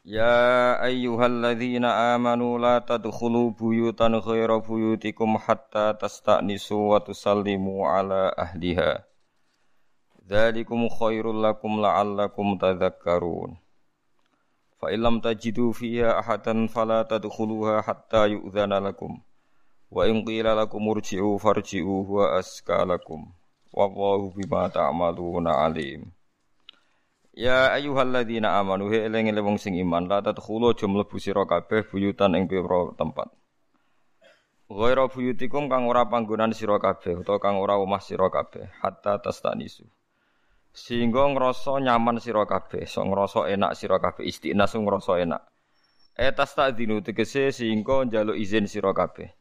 Ya ayyuhalladzina amanu la tadkhulu buyutan ghaira buyutikum hatta tasta'nisu wa tusallimu ala ahliha. Dzalikum khairul lakum la'allakum tadhakkarun. Fa illam tajidu fiha ahadan fala tadkhuluha hatta yu'dzana lakum. Wa in qila lakum urji'u farji'u huwa aska lakum. Wallahu bima ta'maluna alim. Ya ayyuhalladzina amanu he eling wong sing iman la tadkhulu aja mlebu sira kabeh buyutan ing pira tempat. Ghaira buyutikum kang ora panggonan sira kabeh utawa kang ora omah sira kabeh hatta tastanisu. Sehingga ngrasa nyaman sira kabeh, so ngrasa enak sira kabeh istiqnas ngrasa enak. Etas tak dinu tegese sehingga njaluk izin sira kabeh.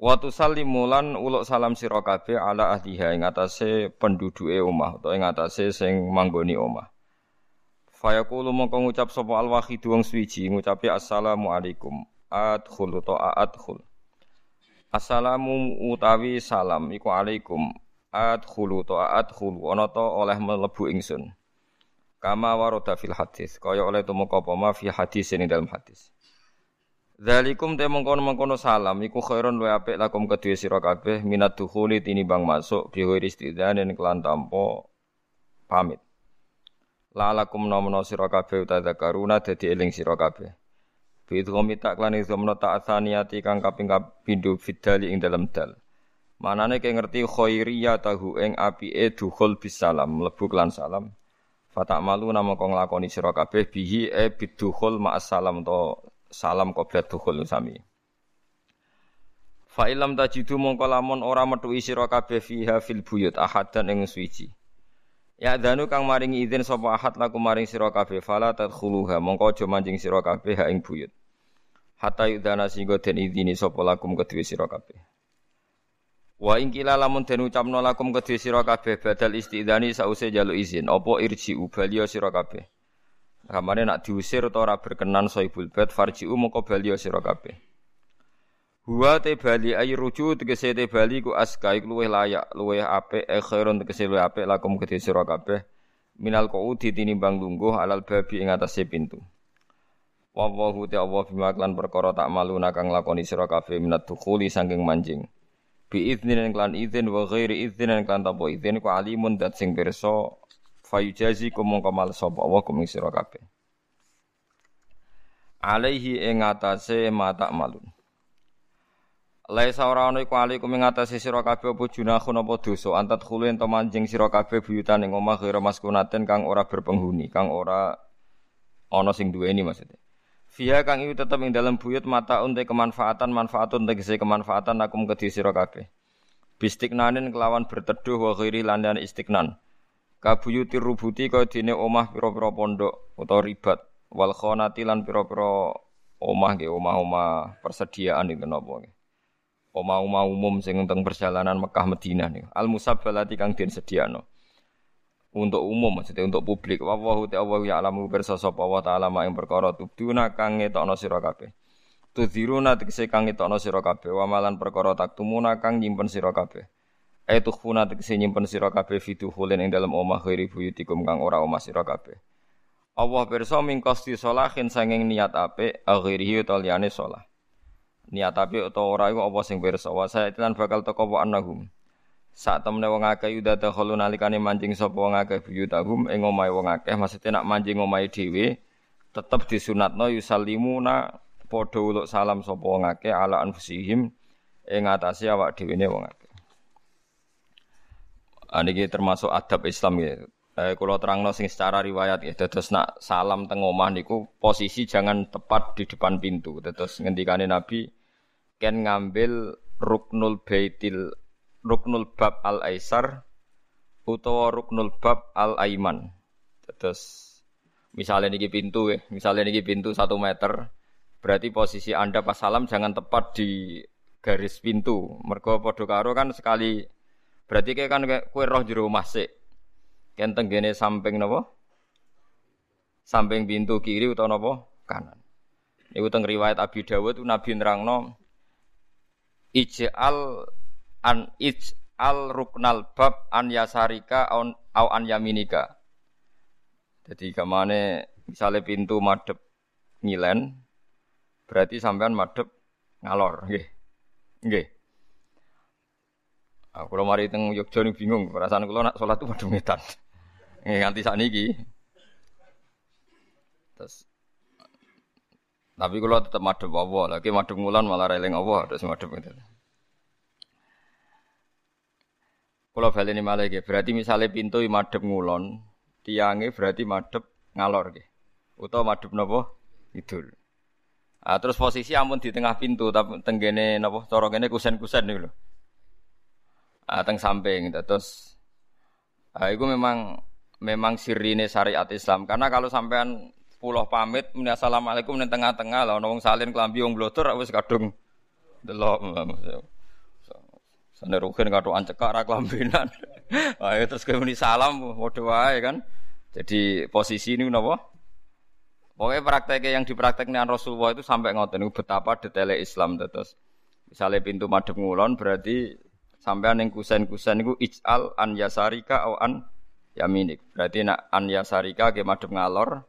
Wa tusallimu lan uluk salam sira kabeh ala ahliha ing atase penduduke omah utawa ing atase sing manggoni omah. Fayaqulu mongko ngucap sapa al-wahid wong suwiji ngucapi assalamu alaikum. Adkhul utawa adkhul. Assalamu utawi salam iku alaikum. Adkhulu utawa adkhul ana ta oleh mlebu ingsun. Kama warada fil hadis kaya oleh tumeka apa ma fi hadis ing dalam hadis. Zalikum te mengkono-mengkono salam iku khairun luwe apik lakum kedue sira kabeh minat dukhuli tinimbang masuk bi ghairi istidzanin kelan tanpa pamit. Lalakum nomono sira kabeh utadzakaruna dadi eling sira kabeh. Bi idghami tak lan idghamna ta'atsaniyati kang kaping kapindho fidali ing dalem dal. Manane kaya ngerti khairiyah tahu ing apike dukhul bisalam mlebu kelan salam. Fatak malu nama kong lakoni sira kabeh bihi e bidukhul ma'as salam to salam qoblat dukhul sami. Fa ilam tajidu mongko lamun ora metuhi sira kabeh fiha fil buyut ahadan ing suci. Ya danu kang maringi izin sapa ahad laku maring sira kabeh fala tadkhuluha mongko aja manjing sira kabeh ha ing buyut. Hatta yudana singgo den izini sapa lakum kedue sira kabeh. Wa ing kila lamun den ucapno lakum kedue sira kabeh badal istidzani sause jaluk izin apa irji ubaliya sira kabeh. Kamane nak diusir atau ora berkenan soibul bait farji'u moko bali sira kabeh. Huwa te bali ay ruju tegese te bali ku aska iku luwih layak, luwih apik e khairun tegese luwih apik lakum kedhe sira kabeh. Minal qaudi tinimbang lungguh alal babi ing atase pintu. Wallahu ta Allah bima klan perkara tak malu kang lakoni sira kabeh minat dukhuli saking manjing. Bi idznin klan idzin wa ghairi idznin klan tanpa idzin ku alimun dat sing pirsa fayujazi kumung kamal sapa? Allah kuming sira kabeh. Alaihi ing atase mata malun. Laisa ora ana iku alaikum ing atase sira kabeh apa junahun apa dosa. Antat khulu ento manjing sira kabeh buyutan ing omah ghira maskunaten kang ora berpenghuni kang ora ana sing duweni maksudnya. Via kang iku tetep ing dalam buyut mata unte kemanfaatan manfaatun tegese kemanfaatan akum kedhi sira kabeh. Bistiknanin kelawan berteduh wa ghairi landan istiknan kabuyuti rubuti kaya dene omah pira-pira pondok utawa ribat. Wal khonati lan pira-pira omah nggih omah-omah persediaan itu napa nggih. Omah-omah umum sing teng perjalanan Mekah Madinah niku. Al musabbalati kang den sediano untuk umum maksudnya untuk publik. Wa wa ta'ala ya alamu pirsa sapa wa ta'ala mak ing perkara tubduna kang ngetokno sira kabeh. Tudziruna tegese kang ngetokno sira kabeh. Wa malan perkara taktumuna kang nyimpen sira kabeh Aitu khuna tegese nyimpen sira kabeh fiduhulin ing dalem omah ghairi buyutikum kang ora omah sira kabeh. Allah pirsa mingkosti sholahin sanging niat apik aghirihi utawa liyane. Niat apik utawa ora iku apa sing pirsa wa lan bakal teko wa annahum. Sak temne wong akeh yuda dakhulu nalikane mancing sapa wong akeh buyutahum ing omahe wong akeh maksudnya nak mancing omahe dhewe tetep disunatno yusallimuna padha uluk salam sapa wong akeh ala anfusihim ing atase awak dhewe ne wong akeh. Niki termasuk adab Islam ya. Eh, kalau terang sing secara riwayat ya, terus nak salam teng omah niku posisi jangan tepat di depan pintu. Terus ngendikane Nabi ken ngambil ruknul baitil ruknul bab al aisar utawa ruknul bab al aiman. Terus Misalnya niki pintu ya, misalnya niki pintu satu meter, berarti posisi Anda pas salam jangan tepat di garis pintu. Mergo padha karo kan sekali berarti kayak kan kue roh jero masik. Kan tenggene samping napa? Samping pintu kiri utawa napa? Kanan. Iku teng riwayat Abi Dawud Nabi nerangno ij'al an ij'al ruknal bab an yasarika au an yaminika. Jadi ke mana misalnya pintu madep ngilen, berarti sampean madep ngalor, nggih. Nggih. Aku kalau mari teng Yogyo nih bingung, perasaan kalau nak sholat tuh madep ngetan. Nganti sakniki. Terus tapi kalau tetap madep Allah, lagi madep ngulan malah releng Allah, terus madep itu. Kalau balik ini malah berarti misalnya pintu madep ngulon, tiangnya berarti madep ngalor gitu. Utawa madep nopo idul. Ah, terus posisi amun di tengah pintu tapi tenggene nopo cara kene kusen-kusen niku lho. Ah, teng samping terus ah, itu memang memang sirine syariat Islam karena kalau sampean pulau pamit muni assalamualaikum ning tengah-tengah lah wong salin klambi wong blotor wis kadung delok Sane rugen katokan cekak ra. Ayo terus kowe muni salam padha wae kan. Jadi posisi ini napa? Pokoknya prakteknya yang dipraktekkan Rasulullah itu sampai ngoten betapa detailnya Islam terus. Misalnya pintu madhep ngulon berarti sampai yang kusen-kusen itu ij'al an yasarika au an yaminik. Berarti nak an yasarika ke madhep ngalor,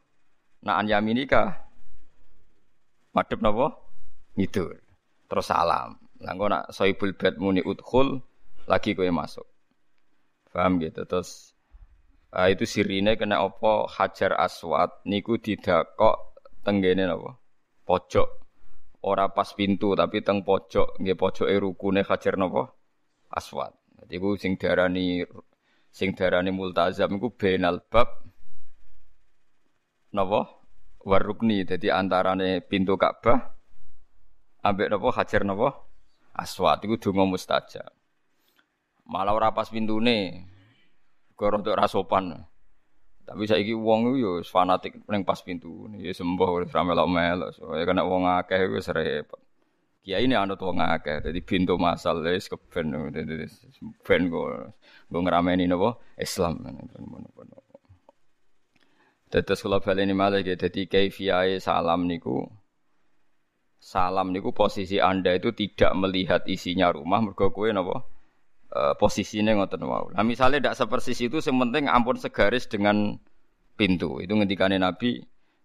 nak an yaminika madhep napa? Ngidul. Terus salam. Lah nak soibul bed muni udkhul lagi kowe masuk. Paham gitu terus Uh, itu sirine kena opo Hajar Aswad niku tidak kok tenggene napa? Pojok. Ora pas pintu tapi teng pojok, nggih pojoke rukune Hajar napa? Aswad. Dadi iku sing darani sing darani multazam iku benal bab napa? Warukni. Dadi antarane pintu Ka'bah ambek napa Hajar napa? Aswad iku donga mustajab. Malah ora pas pintune, Goro untuk rasopan. Tapi saya iki uang itu fanatik paling pas pintu. Ya sembuh wis ra melok So, ya kena uang akeh wis repot. Kiai ini anut wong akeh, jadi pintu masal wis keben, jadi ben go go ngrameni napa Islam. Tetes kula baleni malah gitu, jadi kaifiyae salam niku salam niku posisi Anda itu tidak melihat isinya rumah mergo kowe napa uh, posisinya ngoten wau. Nah misalnya tidak sepersis itu, sementing ampun segaris dengan pintu. Itu ngendikane Nabi,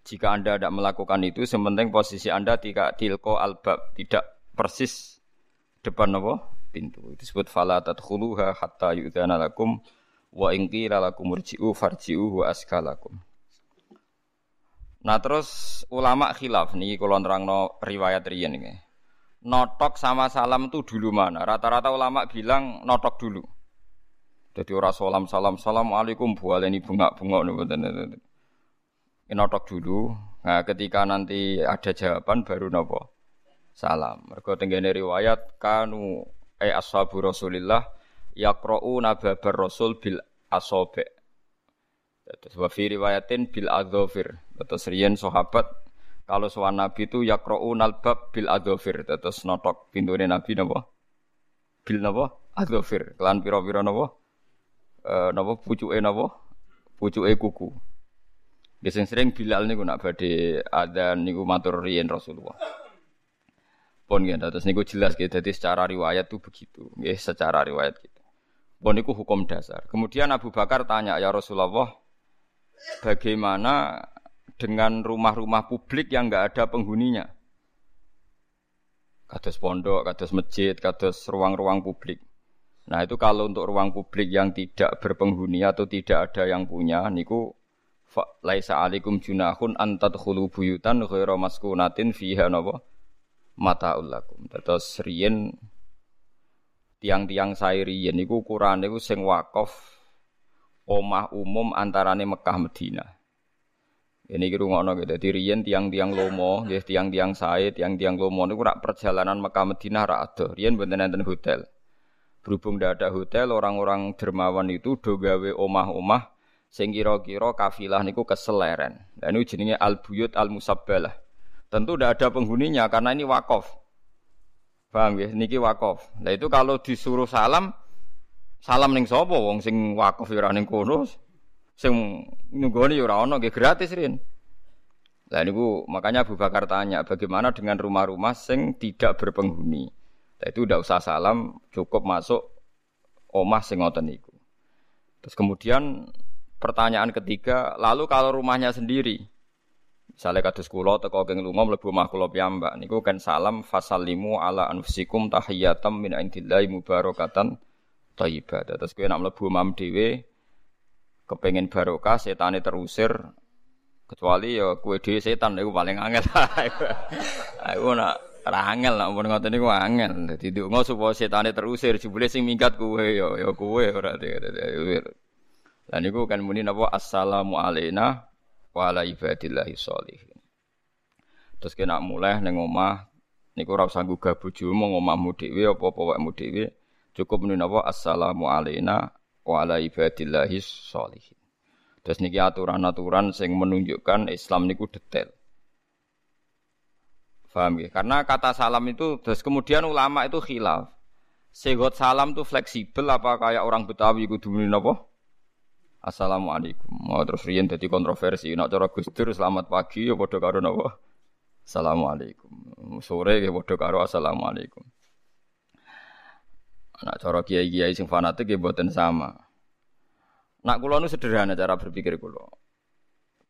jika anda tidak melakukan itu, sementing posisi anda tidak tilko albab, tidak persis depan apa? Pintu. Itu disebut fala tadkhuluha hatta yu'dzana lakum wa in qila lakum urji'u farji'u wa askalakum. Nah terus ulama khilaf nih kalau nerangno riwayat riyen ini notok sama salam itu dulu mana? Rata-rata ulama bilang notok dulu. Jadi orang salam salam assalamualaikum ini bunga bunga nih Notok dulu. Nah, ketika nanti ada jawaban baru nopo salam. Mereka tenggene riwayat kanu e ashabu Rasulillah yakra'u nababar Rasul bil asobe. Terus wa riwayatin bil adzofir. Terus riyen sahabat kalau soal Nabi itu yakra'u nalbab bil adofir. Terus notok pintunya Nabi napa? Bil napa? Adofir. Kelan pira-pira napa? E, napa pucuke napa? Pucuke kuku. Biasanya sering Bilal niku nak badhe ada niku matur riyen Rasulullah. Pun ya, terus niku jelas gitu. Jadi secara riwayat tuh begitu. Ya, secara riwayat gitu. Pun niku hukum dasar. Kemudian Abu Bakar tanya ya Rasulullah, bagaimana dengan rumah-rumah publik yang nggak ada penghuninya. Kados pondok, kados masjid, kados ruang-ruang publik. Nah itu kalau untuk ruang publik yang tidak berpenghuni atau tidak ada yang punya, niku laisa alikum junahun antat khulu buyutan ghaira maskunatin fiha napa mataul lakum. Terus riyen tiang-tiang saya riyen niku ukuran niku sing wakaf omah umum antarane Mekah Madinah. Ini kira ngono gitu. Jadi riyen tiang-tiang lomo, ya tiang-tiang sae, tiang-tiang lomo niku rak perjalanan Mekah Madinah rak ada. Riyen mboten hotel. Berhubung tidak ada hotel, orang-orang dermawan itu do gawe omah-omah sing kira-kira kafilah niku keseleren. Dan ini jenenge al-buyut al-musabbalah. Tentu tidak ada penghuninya karena ini wakaf. Paham ya? Niki wakaf. Nah itu kalau disuruh salam, salam ning sapa wong sing wakaf ya ora ning kono. Sing nunggoni ya ora ono gratis rin. Lah niku makanya Abu Bakar tanya, bagaimana dengan rumah-rumah sing tidak berpenghuni? Nah, itu udah usah salam, cukup masuk omah sing ngoten niku. Terus kemudian pertanyaan ketiga, lalu kalau rumahnya sendiri, misalnya kados kula teko geng lunga mlebu omah kula piyambak niku kan salam fasallimu ala anfusikum tahiyatam min indillahi mubarakatan thayyibah. Terus kowe nek mlebu omah dhewe kepengin barokah setane terusir Kecuali ya kue dhewe setan iku paling angel. Aku nak ora angel nak mun ngoten niku angel. Dadi ndonga supaya setane terusir jebule sing minggat kue ya ya kue ora Lah niku kan muni napa assalamu alaina wa ala ibadillahi sholihin. Terus kena mulai ning omah niku ora usah gugah bojomu ngomahmu dhewe apa-apa wekmu dhewe. Cukup muni napa assalamu alaina wa ala ibadillahi sholihin. Terus niki aturan-aturan sing menunjukkan Islam niku detail. Paham ya? Karena kata salam itu terus kemudian ulama itu khilaf. Segot salam itu fleksibel apa kayak orang Betawi kudu napa? Assalamualaikum. Mau terus riyen dadi kontroversi. Nek cara Gus Dur selamat pagi ya padha karo napa? Assalamualaikum. Sore ya padha karo assalamualaikum. Nek cara kiai-kiai sing fanatik ya mboten sama. Nak kulo nu sederhana cara berpikir kulo.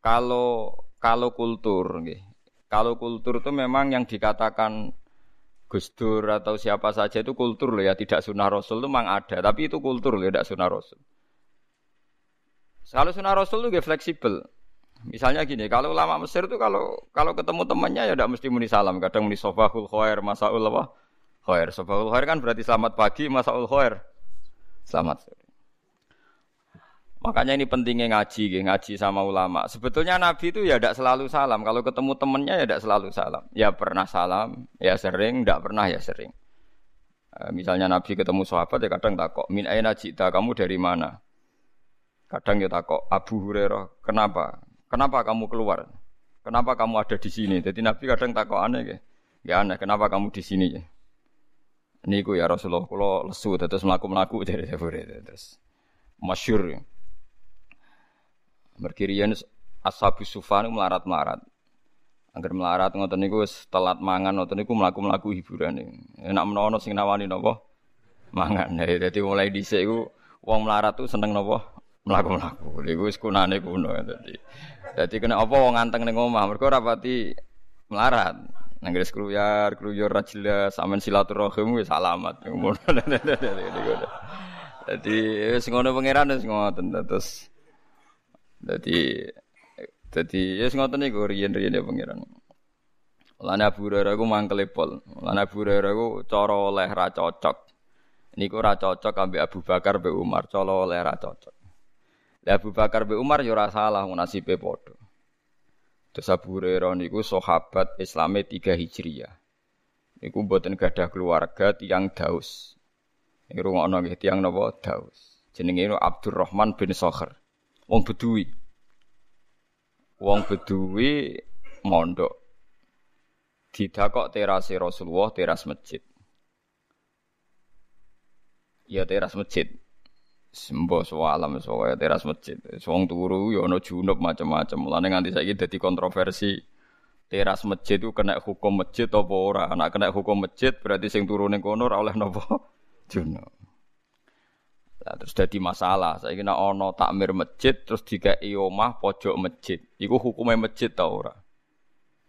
Kalau kalau kultur, nggih. Kalau kultur itu memang yang dikatakan Gus Dur atau siapa saja itu kultur loh ya, tidak sunnah Rasul itu memang ada, tapi itu kultur loh, tidak sunnah Rasul. Kalau sunnah Rasul itu fleksibel. Misalnya gini, kalau ulama Mesir itu kalau kalau ketemu temannya ya tidak mesti muni salam, kadang muni sobahul khair, masaul apa? Khair. Sobahul khair kan berarti selamat pagi, masaul khair. Selamat. Makanya ini pentingnya ngaji, ngaji sama ulama. Sebetulnya Nabi itu ya tidak selalu salam. Kalau ketemu temennya ya tidak selalu salam. Ya pernah salam, ya sering, tidak pernah ya sering. E, misalnya Nabi ketemu sahabat ya kadang takok, min aina kamu dari mana? Kadang ya takok, Abu Hurairah, kenapa? Kenapa kamu keluar? Kenapa kamu ada di sini? Jadi Nabi kadang takok aneh ya. Ya aneh, kenapa kamu di sini ya? Niku ya Rasulullah, kalau lesu terus melaku-melaku dari Abu Hurairah terus masyur. Ya. Merkirian ashabu sufan melarat-melarat. Angger melarat ngoten niku wis telat mangan ngoten niku mlaku-mlaku hiburan. Enak menono sing nawani napa? Mangan. Dadi mulai dhisik iku wong melarat tuh seneng napa? Mlaku-mlaku. Niku wis kunane kuno dadi. Dadi kena apa wong nganteng ning omah mergo ora pati melarat. Nang gres kruyar, kruyur ra jelas, sampean silaturahim wis alamat. Dadi wis ngono pangeran wis ngoten terus jadi jadi ya ngoten niku riyen-riyen ya pangeran. Lan Abu Hurairah ku mangkel pol. Lan Abu Hurairah ku cara oleh ra cocok. Niku ra cocok ambek Abu Bakar mbek Umar, cara oleh ra cocok. Lah Abu Bakar mbek Umar ya ora salah nasibe padha. Terus Abu Hurairah niku sahabat Islame 3 Hijriah. Niku mboten gadah keluarga tiang Daus. Niku rungokno nggih tiang napa Daus. Jenenge Abdurrahman bin Sokher. Wong Bedui. Wong Bedui mondok. Didakok terase Rasulullah, teras masjid. Ya teras masjid. Sembo alam soalnya teras masjid. Wong turu ya ana junub macam-macam. Mulane nganti saiki dadi kontroversi. Teras masjid itu kena hukum masjid apa ora? Anak kena hukum masjid berarti sing turu ning kono oleh napa? Junub. Nah, terus jadi masalah. Saya kira ono takmir masjid terus tiga omah pojok masjid. Iku hukumnya masjid tau ora?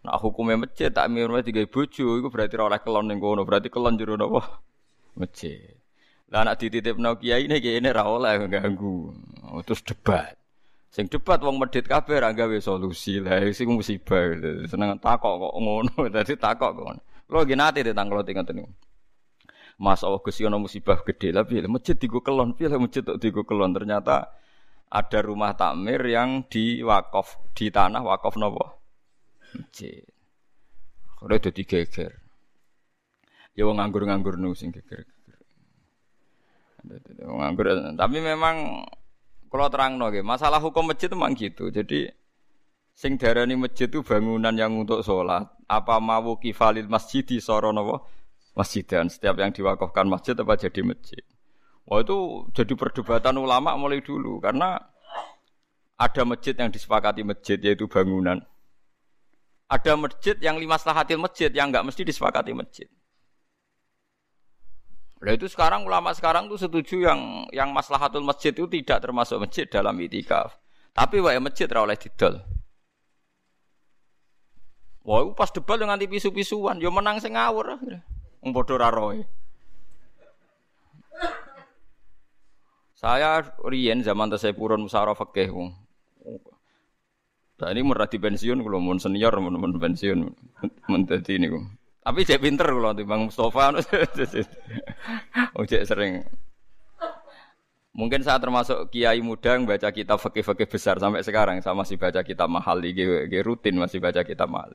Nah hukumnya masjid takmir masjid tiga bojo iku berarti oleh kelon ning kono, berarti kelon jero napa? Masjid. Lah anak dititipno kiai ini kiai ini ra oleh ganggu. Oh, terus debat. Sing debat wong medit kabeh ra gawe solusi lah sing musibah. Seneng takok kok ngono, dadi takok kok. Lo nggih nate ditangklo ngoten niku. Mas Allah Gusti ana musibah gede lah piye masjid digo kelon piye masjid tok digo kelon ternyata ada rumah takmir yang di wakaf di tanah wakaf nopo masjid. Ora dadi geger. Ya wong nganggur-nganggur nu sing geger. Tapi memang Kalau terang nggih, masalah hukum masjid memang gitu. Jadi sing darani masjid itu bangunan yang untuk sholat. Apa mau kifalil masjid di soro Masjid dan setiap yang diwakafkan masjid apa jadi masjid. Wah itu jadi perdebatan ulama mulai dulu karena ada masjid yang disepakati masjid yaitu bangunan. Ada masjid yang lima selahatil masjid yang enggak mesti disepakati masjid. Nah itu sekarang ulama sekarang tuh setuju yang yang maslahatul masjid itu tidak termasuk masjid dalam itikaf. Tapi wae masjid ora oleh didol. Wah, pas debat dengan pisu-pisuan, yo menang sing ngawur. Wong padha ra Saya Rien zaman saya purun musara fikih. Nah, ini merah di pensiun kalau mau senior mau pensiun menjadi ini tapi cek pinter kalau bang Mustafa, oh cek sering. Mungkin saya termasuk kiai muda yang baca kitab fakih-fakih besar sampai sekarang. Saya masih baca kitab mahal, di rutin masih baca kitab mahal.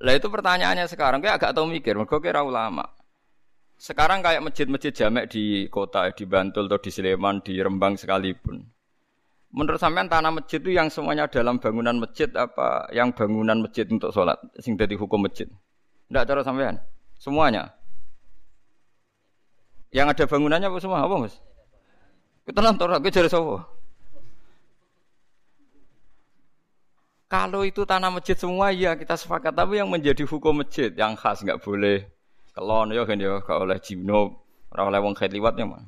Lah itu pertanyaannya sekarang, kayak agak tahu mikir, mereka kira ulama. Sekarang kayak masjid-masjid jamek di kota, di Bantul atau di Sleman, di Rembang sekalipun Menurut sampean tanah masjid itu yang semuanya dalam bangunan masjid apa yang bangunan masjid untuk sholat sing dari hukum masjid? Tidak cara sampean. Semuanya. Yang ada bangunannya apa semua apa mas? Kita nonton lagi jadi sopo. Kalau itu tanah masjid semua ya kita sepakat. Tapi yang menjadi hukum masjid yang khas nggak boleh kelon ya kan ya gak oleh jino, ora oleh wong liwat ya mah.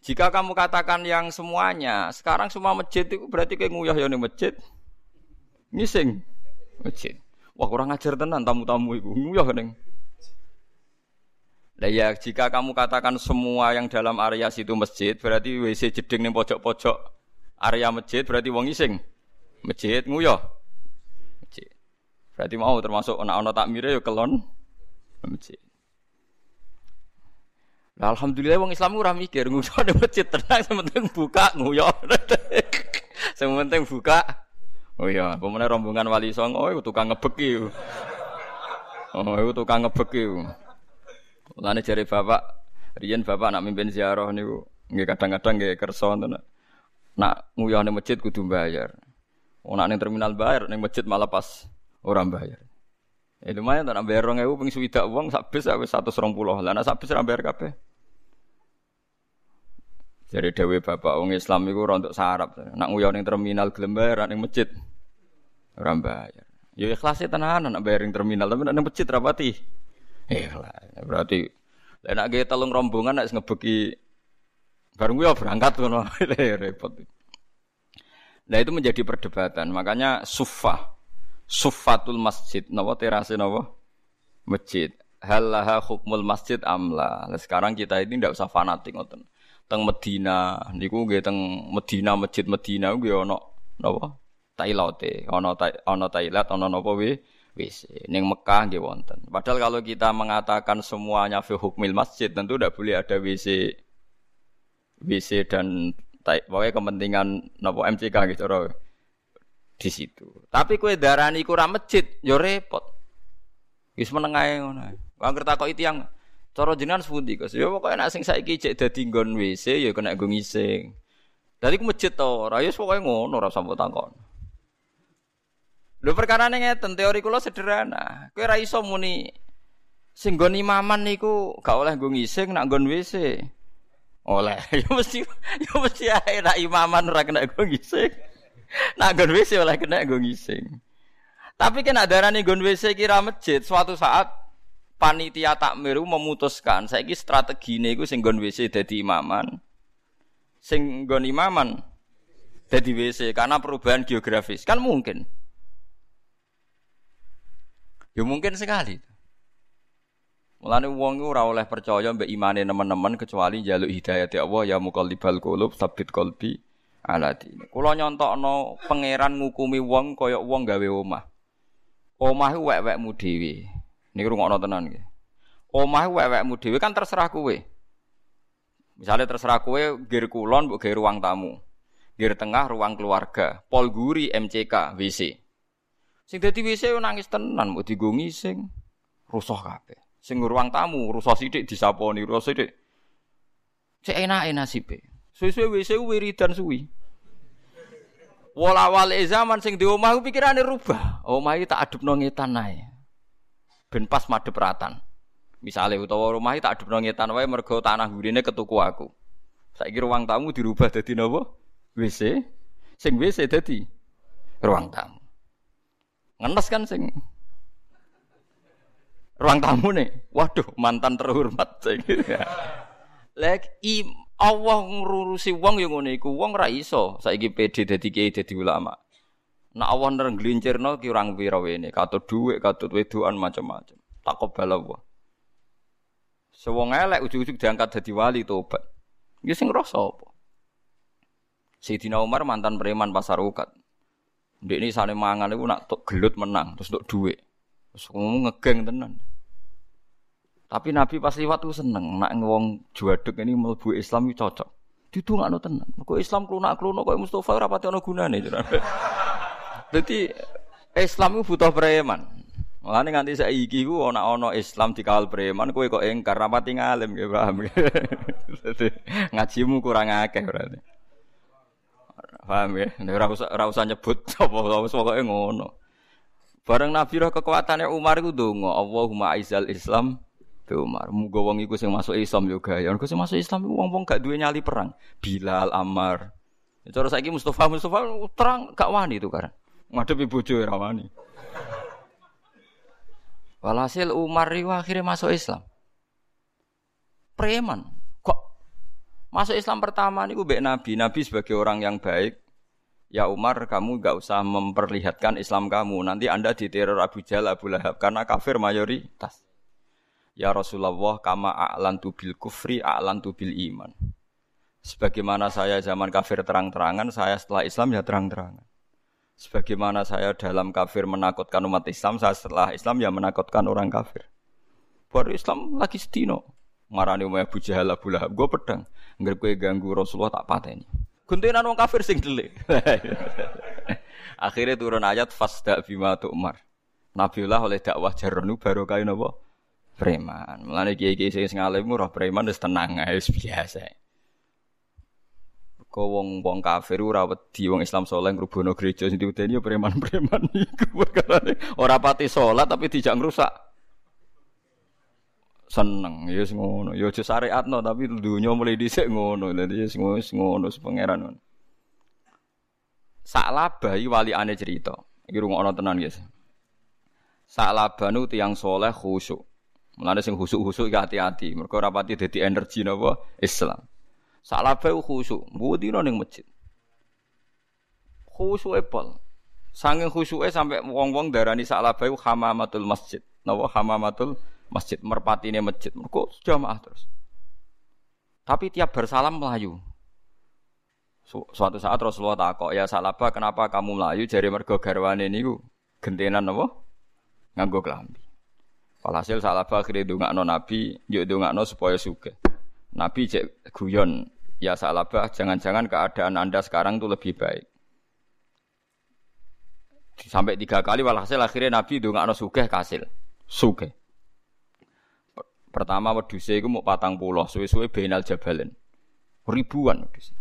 Jika kamu katakan yang semuanya, sekarang semua masjid itu berarti kayak nguyah ya nih masjid. Ngising masjid. Wah kurang ajar tenan tamu-tamu itu nguyah ning. Nah ya jika kamu katakan semua yang dalam area situ masjid, berarti WC jeding nih pojok-pojok area masjid, berarti wong ngising. Masjid nguyah. Masjid. Berarti mau termasuk anak-anak takmire ya kelon masjid. Nah, alhamdulillah wong Islam ora mikir nguso ada masjid tenang sementing buka nguyo. sementing buka. Oh iya, pemene rombongan wali songo iku tukang ngebeki. Oh, iku tukang ngebeki. Mulane jare bapak, riyen bapak nak mimpin ziarah niku nggih kadang-kadang nggih kersa ngoten. Nak nguyah ning masjid kudu bayar. Oh, nak ning terminal bayar, ning masjid malah pas orang bayar. Ya lumayan tak bayar 2000 ping swidak wong sak bis wis 120. Lah nek sak bis ra bayar kabeh. Jadi dewe bapak wong Islam iku ora untuk sarap. Nak nguyah ning terminal gelem bayar ning masjid. Ora bayar. Ya ikhlas tenan nak bayar ning terminal tapi ning masjid rapati. Ikhlas. Berarti nak ge telung rombongan nek ngebeki bareng gue berangkat ngono repot. Nah itu menjadi perdebatan. Makanya sufah, sufatul masjid, nawa terase nawa masjid. Halaha hukmul masjid amla. Nah, sekarang kita ini tidak usah fanatik ngoten teng Medina niku nggih teng Medina masjid Medina nggih ana napa tailote ana ana tailat ana napa we WC ning Mekah nggih wonten padahal kalau kita mengatakan semuanya fi hukmil masjid tentu tidak boleh ada WC WC dan pokoknya kepentingan napa MCK gitu roh di situ. Tapi kue darani kurang masjid, yo repot. Wis menengae ngono. Wong kertakok itu yang Cara jenengan sepundi, Gus? Ya pokoke nek sing saiki cek dadi nggon WC ya kena nggo ngising. Dadi ku masjid to ora ya pokoke ngono ora usah takon. Lho perkara ngeten teori kula sederhana. Kowe ora iso muni sing nggon imaman niku gak oleh nggo ngising nak nggon WC. Oleh. Ya mesti ya mesti ae nak imaman ora kena nggo ngising. Nak nggon WC oleh kena nggo ngising. Tapi kena darani nggon WC kira masjid suatu saat panitia takmiru memutuskan saiki strategine iku sing nggon WC dadi imaman. Sing nggon imaman dadi WC karena perubahan geografis. Kan mungkin. Ya mungkin sekali. Mulane wong iku ora oleh percaya mbek imane teman-teman kecuali jaluk hidayah Allah ya muqallibal qulub sabit qalbi ala dini. Kula nyontokno pangeran ngukumi wong kaya wong gawe omah. Omah ku wek-wekmu dhewe. Niki rungokno tenan nggih. Omah wewekmu dhewe kan terserah kowe. Misalnya terserah kowe gir kulon mbok gawe ruang tamu. Gir tengah ruang keluarga, pol guri MCK WC. Sing dadi WC nangis tenan mbok digo ngising. Rusuh kabeh. Sing ruang tamu rusuh sithik disaponi, rusuh sithik. Cek enak-enak nasibe. Suwe-suwe WC wiridan suwi. Wala e zaman sing di omah pikirane rubah. Omah iki tak adepno ngetan ae. Ben pas madhep ratan. Misale utawa rumah tak adepno ngetan wae mergo tanah gurine ketuku aku. Saiki ruang tamu dirubah dadi napa? WC. Sing WC dadi ruang tamu. Ngenes kan sing ruang tamu nih. Waduh, mantan terhormat. Lek Allah ngurusi wong yang ngono iku wong ra iso saiki PD dadi kiai dadi ulama. Nak Allah nrenggelincirno ki urang pira wene, katut dhuwit, katut wedoan macam-macam. Takobal Allah. Sewong elek ujug-ujug diangkat dadi wali tobat. Ya sing rasa apa? Sayyidina Umar mantan preman pasar ukat. Ndek ini sane mangan iku nak gelut menang, terus untuk dhuwit. Terus ngegeng tenan. Tapi Nabi pas liwat tuh seneng, nak ngewong juaduk ini mlebu Islam itu cocok. Didongakno tenan. Kok Islam klunak-klunak kok Mustafa ora pati ana gunane. Dadi Islam itu butuh preman. Mulane nganti saiki ku ana ana Islam dikawal preman kowe kok engkar rapati ngalim nggih paham. Dadi ngajimu kurang akeh berarti. Paham ya? Ora usah ora usah nyebut apa pokoke ngono. Bareng Nabi roh kekuatannya Umar itu dongo, Allahumma aizal Islam Be Umar, muga wong iku sing masuk Islam yo gaya. Mergo sing masuk Islam iku wong-wong gak duwe nyali perang. Bilal, Ammar. Cara saiki Mustafa Mustafa terang gak wani itu kan. Ngadepi bojo ora wani. Walhasil Umar itu akhirnya masuk Islam. Preman. Kok masuk Islam pertama niku mbek Nabi. Nabi sebagai orang yang baik. Ya Umar, kamu gak usah memperlihatkan Islam kamu. Nanti Anda diteror Abu Jahal, Abu Lahab. Karena kafir mayoritas. Ya Rasulullah kama a'lantu bil kufri a'lantu bil iman. Sebagaimana saya zaman kafir terang-terangan, saya setelah Islam ya terang-terangan. Sebagaimana saya dalam kafir menakutkan umat Islam, saya setelah Islam ya menakutkan orang kafir. Baru Islam lagi setino. Marani umay Abu Jahal Abu Lahab, gue pedang. Nggak gue ganggu Rasulullah tak pateni. Guntingan orang kafir sing delik. Akhirnya turun ayat fasda bima Umar. Nabiullah oleh dakwah jaronu baru kain apa? preman. Mulane kiai-kiai sing alim roh preman wis tenang ae biasa. Kau wong wong kafir ora wedi wong Islam saleh ngrubono gereja sing diudeni ya preman-preman iku perkarane ora pati salat tapi dijak ngrusak. Seneng ya wis ngono. Ya aja syariatno tapi dunya mulai dhisik ngono. Dadi wis ngono ngono pangeran ngono. Sak labahi wali ane cerita. Iki rungokno tenan guys. Sak labanu tiyang soleh khusyuk. Mulane sing khusuk-khusuk iki hati-hati. Mergo ora pati dadi energi napa Islam. Salafe khusuk, mbudino ning masjid. Khusuke pol. Sanging khusuke sampai wong-wong darani salafe hamamatul masjid. Napa hamamatul masjid merpatine masjid. Mergo jamaah terus. Tapi tiap bersalam melayu. Suatu saat Rasulullah takok, "Ya salaba, kenapa kamu melayu?" Jari mergo garwane niku gentenan napa? Nganggo klambi. Walhasil salah akhirnya dongakno Nabi, yuk dongakno supaya suge. Nabi cek guyon, ya salabah jangan-jangan keadaan anda sekarang itu lebih baik. Sampai tiga kali walhasil akhirnya Nabi dongakno suge kasil, suge. Pertama wedhuse iku mau patang pulau, suwe-suwe benal jabalen. Ribuan wedhus.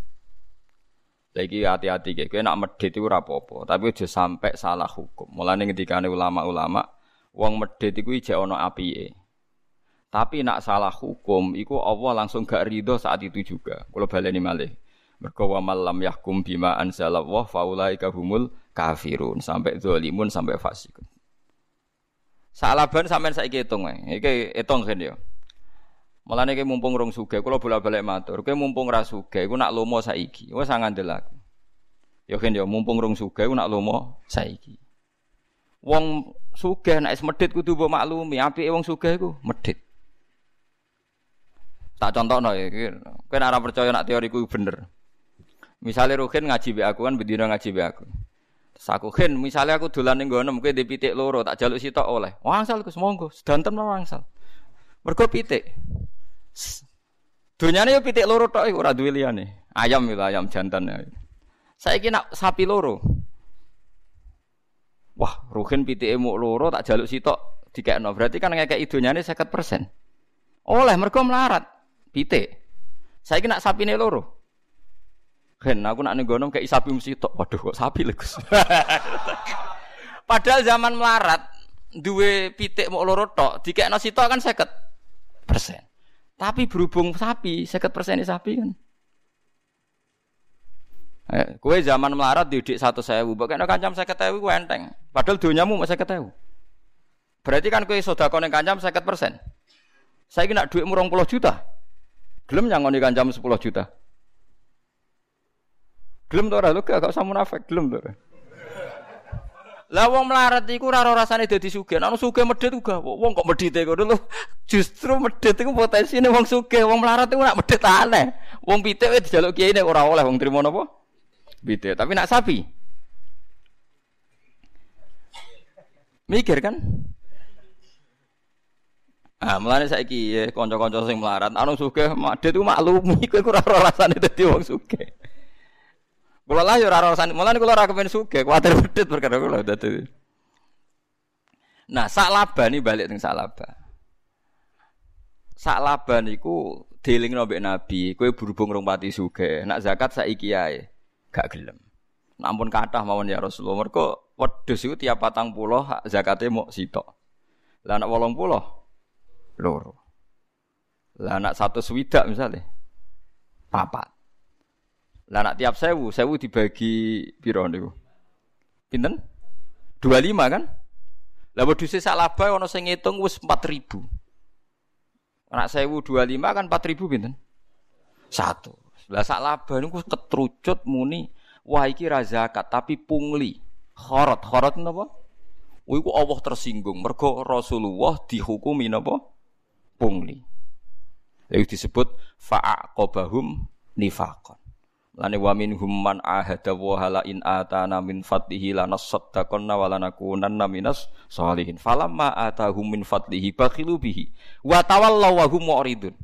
Lagi hati-hati kayak, nak medit itu rapopo, tapi udah sampai salah hukum. Mulane ketika ulama-ulama wong medhit iku ijek ana apike. Tapi nak salah hukum iku Allah langsung gak ridho saat itu juga. Kalau baleni malih. Mergo wa lam yahkum bima anzalallah faulaika humul kafirun sampai zalimun sampai fasikun. Salaban sampean saiki hitung ae. Iki hitung kan ya. Mulane iki mumpung rong sugih kula bola-balik matur. Kowe mumpung ra iku nak lomo saiki. Wis ngandel aku. Ya kan ya mumpung rong sugih iku nak lomo saiki. Wong sugih nek medhit kudu mbok maklumi, apike wong sugih iku medhit. Tak contohno ya, kowe nek ora percaya nek teoriku bener. Misalnya Ruhin ngaji be aku kan bedino ngaji be aku. Terus aku misalnya aku ning ngono kowe di pitik loro tak jaluk sitok oleh. Wangsal Gus monggo, sedanten wangsal. Mergo pitik. Dunyane yo pitik loro tok ora duwe liyane. Ayam itu ayam jantan. Saiki nak sapi loro. Wah, Ruhin pitike muk loro tak jaluk sitok dikekno. Berarti kan ngekek idonyane 50%. Oleh mergo melarat pitik. Saiki nak sapine loro. Ken aku nak ning gono kayak sapi mesti tok. Waduh kok sapi lho Gus. Padahal zaman melarat duwe pitik mau loro tok, dikekno sitok kan 50 persen. Tapi berhubung sapi, 50 persen sapi kan. Eh, kue zaman melarat didik satu sewu, bagaimana kancam saya ketahui kue enteng. Padahal dunyamu masih ketahui. Berarti kan kue soda konek kancam saya persen. Saya kena duit murong puluh juta. Gelem yang ngoni kancam sepuluh juta. Gelem tuh orang lu gak usah munafik, gelem tuh. Lah wong melarat iku ora rasane dadi sugih. Nek sugih medhit uga wong kok medhite kono lho. Justru medhit iku potensine wong sugih, wong melarat iku nak medhit aneh. Wong pitik wis dijaluk kiai nek ora oleh wong trimo napa? Pitik, tapi nak sapi. Mikir kan? Ah, mulane saiki ya kanca-kanca sing melarat, anu sugih medhit iku maklumi kowe ora rasane dadi wong sugih. Kula lah ya ora rasane, mulane kula ora kepen sugih, kuwatir medhit perkara kula dadi. Nah, sak laba nih balik teng sak laba. Sak laba niku dilingno mbek Nabi, kowe berhubung rong pati sugih, nak zakat saiki ae gak gelem. Nampun kathah mawon ya Rasulullah. Mergo wedhus iku tiap patang puluh zakate mau sitok. Lah wolong puluh loro. Lah anak satu swidak misalnya papat. Lah nak tiap sewu, sewu dibagi piro niku? Pinten? 25 kan? Lah wedhuse sak laba ana sing ngitung wis 4000. Nak sewu 25 kan 4000 pinten? Satu. Lah sak laba niku ketrucut muni wah iki ra zakat tapi pungli. Khorot, khorot napa? Iku Allah tersinggung mergo Rasulullah dihukumi napa? Pungli. Lalu disebut fa'aqobahum nifakon. Lane wa minhum man ahada wa hala in atana min fadlihi lanasaddaqanna wa lanakunanna minas sholihin. Falamma atahum min fadlihi bakhilu bihi wa tawallaw wa hum mu'ridun.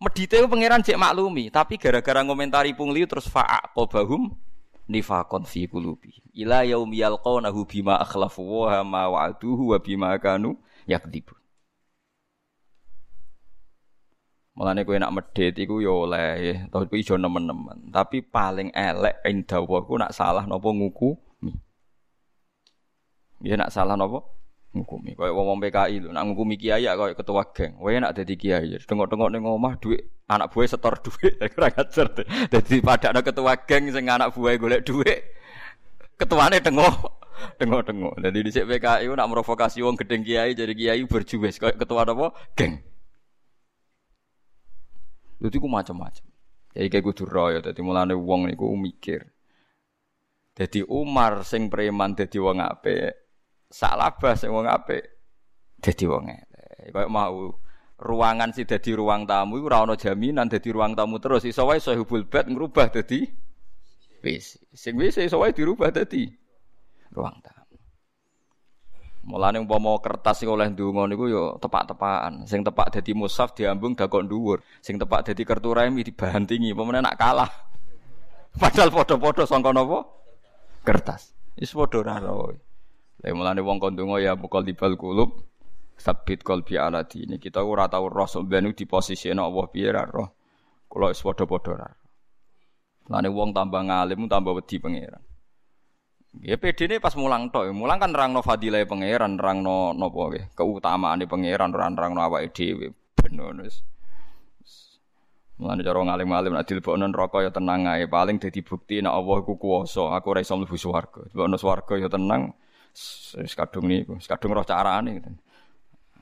Medite pangeran cek maklumi, tapi gara-gara ngomentari pungli terus fa'aqobahum nifaqon fi qulubi. Ila yaumi yalqawnahu bima akhlafu wa ma wa'aduhu wa bima kanu yakdibun. Mulane kowe nak medhit iku yo oleh, tapi ijo nemen-nemen. Tapi paling elek ing dawa ku nak salah napa ngukumi. Ya nak salah napa ngukumi. Kaya wong PKI lho, nak ngukumi kiai kaya ketua geng. Kowe nak dadi kiai, tengok-tengok ning omah dhuwit anak buah setor dhuwit, ora ngajar. Dadi padakno ketua geng sing anak buah golek dhuwit. Ketuane tengok tengok-tengok. Dadi dhisik PKI nak merovokasi wong gedeng kiai jadi kiai berjuwes kaya ketua apa geng. Itu ku macam-macam. Jadi kayak kudu royo, jadi mulane wong niku mikir. Jadi Umar sing preman jadi wong ape, Salabah sing wong ape, jadi wong elek. Kayak mau ruangan sih jadi ruang tamu iku ora ana jaminan dadi ruang tamu terus iso wae sahibul bed ngrubah dadi WC. Sing WC iso wae dirubah dadi ruang tamu. Mulane umpama kertas sing oleh ndonga niku ya tepak-tepakan. Sing tepak dadi mushaf diambung dakok dhuwur. Sing tepak dadi kertu remi dibantingi. Pemene nak kalah. Padahal padha-padha sangka napa? Kertas. Wis padha ora roe. Lah mulane wong kon ndonga ya mukal dibal kulub sabit qalbi ala dini. Kita ora tau roh sampeyan di posisi Allah piye ra roh. Kula wis padha-padha ora. Mulane wong tambah ngalim tambah wedi pangeran. Ya PD ini pas mulang tok, mulang kan rangno fadilah pangeran, rangno nopo ke, keutamaan di pangeran, rang rangno awake dhewe. Bener wis. Mulane cara ngalim-alim nek dilebokno neraka ya tenang ae, paling dadi bukti nek Allah iku kuwasa, aku ora iso mlebu swarga. Dilebokno swarga ya tenang. Wis kadung niku, wis kadung roh carane gitu.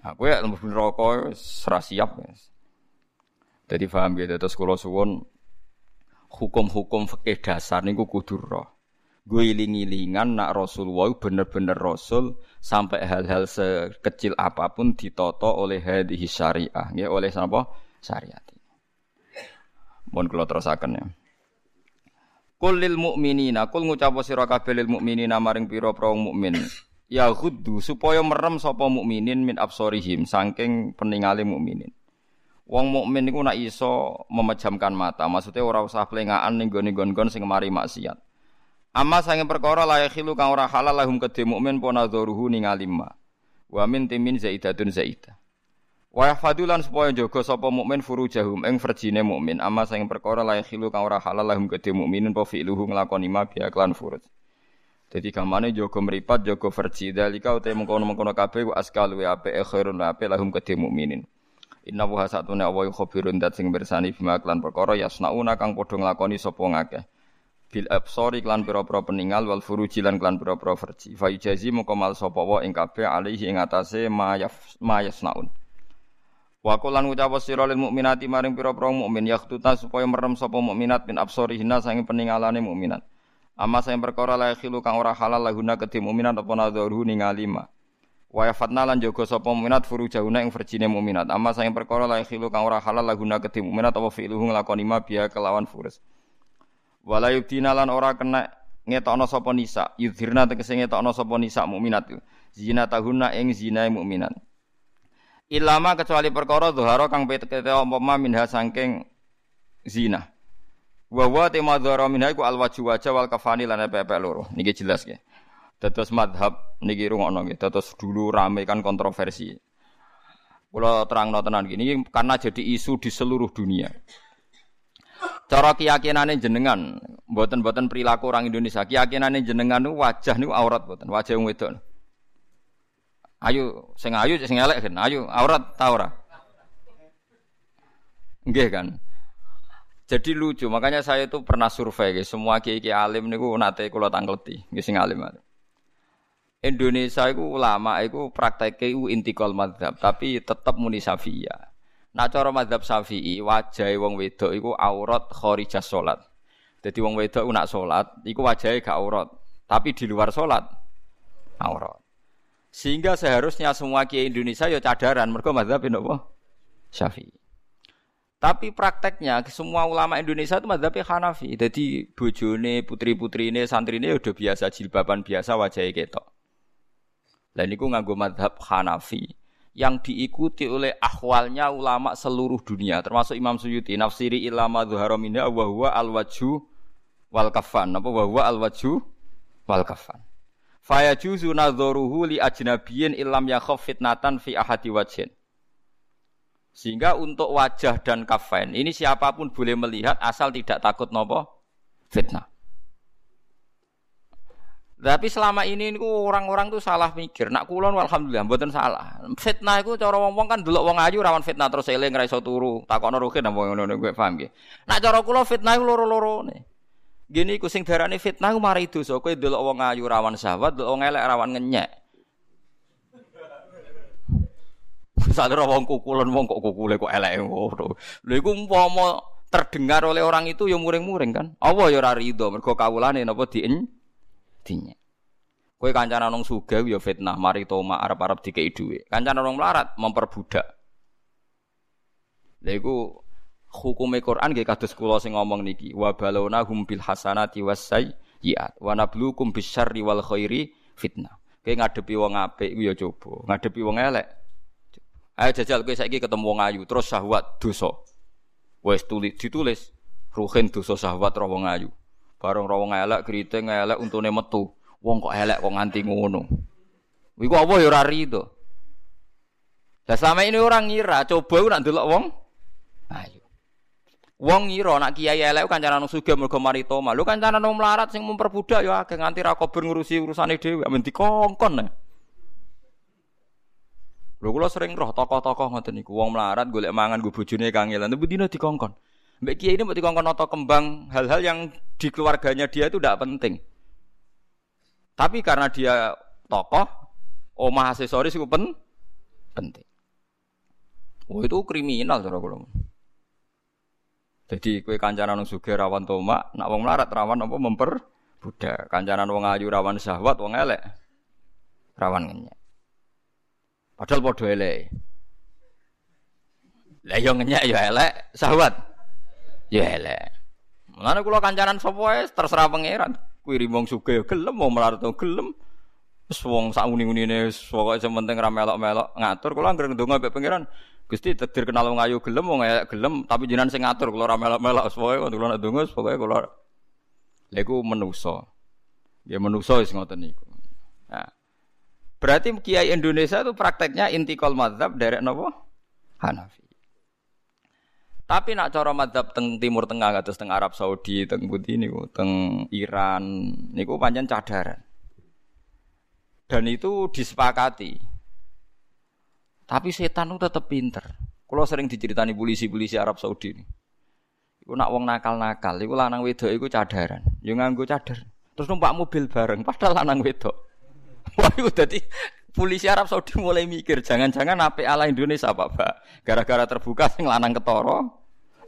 Aku ya mlebu neraka wis ora siap. Dadi paham gitu terus kula suwun hukum-hukum fikih dasar niku kudu roh gue iling-ilingan nak Rasulullah bener-bener Rasul sampai hal-hal sekecil apa pun ditoto oleh hadis syariah, ya oleh apa syariat. Mohon kalau terusakan ya. Kul lil mu'minina, kul ngucap sira kabeh lil mu'minina maring pira-pira mukmin. Ya ghuddu supaya merem sapa mukminin min absorihim saking peningale mukminin. Wong mukmin niku nak iso memejamkan mata, maksudnya ora usah plengaan ning gone-gone sing mari maksiat. Amma sange perkara la yakhilu kang ora halal lahum kedhe mukmin pona dzuruhu ningali ma. Wa min timin zaidatun zaidah. Wa yahfadulan supaya jaga sapa mukmin furujahum ing verjine mukmin ama sing perkara la khilu kang ora halal lahum kedhe mukminin apa fi'luhu nglakoni ma bi klan furuj. Dadi gamane jaga mripat jaga verji dalika uta mengkono-mengkono kabeh wa askal wa ape khairun ape lahum kedhe mukminin. Inna wa satune awa khabirun dat sing bersani bima klan perkara yasnauna kang padha nglakoni sapa ngakeh. Bil absori klan pira-pira peninggal wal furuji lan klan pira-pira verji. Fa yujazi mongko mal sapa wa ing kabeh alihi ing atase ma yasnaun. Wa qulan ngucap sira lil mukminati maring pira-pira mukmin yaktuta supaya merem sapa mukminat min absarihina sange peningalane mukminat. Amma sing perkara la khilu kang ora halal lahuna kedhe mukminat apa nadharu ningali ma. Wa yafatna lan jaga sapa mukminat furujahuna ing verjine mukminat. Amma sing perkara la khilu kang ora halal lahuna kedhe mukminat apa fi'luhu nglakoni ma biya kelawan furus. Wala yubdina lan ora kena ngetokno sapa nisa, yudhirna tegese ngetokno sapa nisa mukminat. Zina tahuna ing zinae mukminat. Ilama kecuali perkara dhuhara kang pete umpama minha saking zina. Wa wa tema dhuhara minha iku alwaju wajah wal kafani lan pepe loro. Niki jelas nggih. Dados madhab niki rungokno nggih. Dados dulu rame kan kontroversi. Kula terangno tenan gini karena jadi isu di seluruh dunia. Cara keyakinane jenengan, mboten-mboten perilaku orang Indonesia, keyakinane jenengan niku wajah niku aurat mboten, wajah wedok. Ayo sing ayu sing elek kan. Ayo aurat ta ora? Kan. Jadi lucu, makanya saya itu pernah survei guys, semua kiai-kiai alim niku nate kula tangkleti, nggih sing alim. Indonesia itu ulama itu praktek itu intikal madhab, tapi tetap muni syafi'iyah. Nah cara madhab syafi'i, wajah wong wedok itu aurat khorijah sholat. Jadi wong wedok nak sholat, itu wajahnya gak aurat. Tapi di luar sholat, aurat. Sehingga seharusnya semua kiai Indonesia ya cadaran mereka mazhab apa? Syafi'i. Tapi prakteknya semua ulama Indonesia itu mazhab Hanafi. Jadi bojone, putri-putri ini, santri ini udah biasa jilbaban biasa wajahnya ketok. Dan ini nganggo mazhab Hanafi yang diikuti oleh akhwalnya ulama seluruh dunia termasuk Imam Suyuti nafsiri ilama dhuhara minha wa huwa al wajhu wal kafan apa wa huwa al wajhu wal kafan Faya juzu nadzoruhu li ajnabiyin ilam yakhaf fitnatan fi ahadi wajhin. Sehingga untuk wajah dan kafain ini siapa pun boleh melihat asal tidak takut nopo fitnah. Tapi selama ini orang-orang tuh salah mikir. Nak kulon alhamdulillah mboten salah. Fitnah itu cara wong-wong kan dulu wong ayu rawan fitnah terus eling ra iso turu. Takokno rugen apa ngono gue paham nggih. Nak cara kula fitnah iku loro nih. Gini ku sing darane fitnah ku mari dosa. Kowe delok wong ayu rawan syahwat, delok wong elek rawan ngenyek. Sadar wong kukulan wong kok kukule kok elek ngono. Lha iku umpama terdengar oleh orang itu ya muring-muring kan. Allah ya ora rido mergo kawulane napa dien dinyek. Kowe kancana nang sugih ya fitnah, mari toma arep-arep dikei dhuwit. Kancana nang melarat memperbudak. Lha iku hukume Quran nggih kados kula sing ngomong niki wa balona hum bil hasanati was sayyiat wa nabluukum bisyarri wal khairi fitnah. Kowe ngadepi wong apik ya coba, ngadepi wong elek. Ayo jajal kowe saiki ketemu wong ayu terus syahwat dosa. Wes tulis ditulis ruhin dosa syahwat ro wong ayu. Bareng ro wong elek kriting elek untune metu. Wong kok elek kok nganti ngono. Iku apa ya ora rido. Lah selama ini orang ngira coba nak delok wong ayu. Wong ngira nak kiai elek kancanan sugih mergo mari toma. Lho kancanan wong melarat sing memperbudak ya akeh nganti ra kober ngurusi urusane dhewe, men dikongkon. Lho kula sering roh tokoh-tokoh ngoten niku, wong melarat golek mangan go bojone kangelan, tapi dina dikongkon. Mbek kiai ini mau dikongkon atau kembang hal-hal yang di keluarganya dia itu tidak penting. Tapi karena dia tokoh, omah aksesoris itu pen penting. Oh itu kriminal cara kula. Jadi kue kancanan sugih rawan tomak, nak wong melarat rawan apa memper budak. Kancanan wong ayu rawan syahwat, wong elek rawan ngenyek. Padahal padha elek. Lah yo ngenyek yo elek, syahwat yo elek. Mulane kula kancanan sapa wae terserah pangeran. Kuwi wong sugih gelem, wong melarat gelem. Wis wong sak uni-unine pokoke sing penting ra melok-melok ngatur kula anggere ndonga mbek pangeran. Gusti takdir kenal wong ayu gelem wong elek gelem tapi jenengan sing ngatur kula ora melok-melok pokoke kula nek donga pokoke kula lha iku menusa. Ya menusa wis ngoten niku. Nah. Berarti kiai Indonesia itu prakteknya intikal mazhab dari napa? Hanafi. Tapi nak cara madhab teng Timur Tengah atau teng Arab Saudi, teng Budi niku, teng Iran niku panjang cadaran. Dan itu disepakati. Tapi setan itu tetap pinter. Kalau sering diceritani polisi-polisi Arab Saudi ini. Iku nak wong nakal-nakal, iku lanang wedok iku cadaran. Yo nganggo cadar. Terus numpak mobil bareng, padahal lanang wedok. Wah, itu dadi polisi Arab Saudi mulai mikir, jangan-jangan apa ala Indonesia Pak, Pak. Gara-gara terbuka sing lanang ketoro,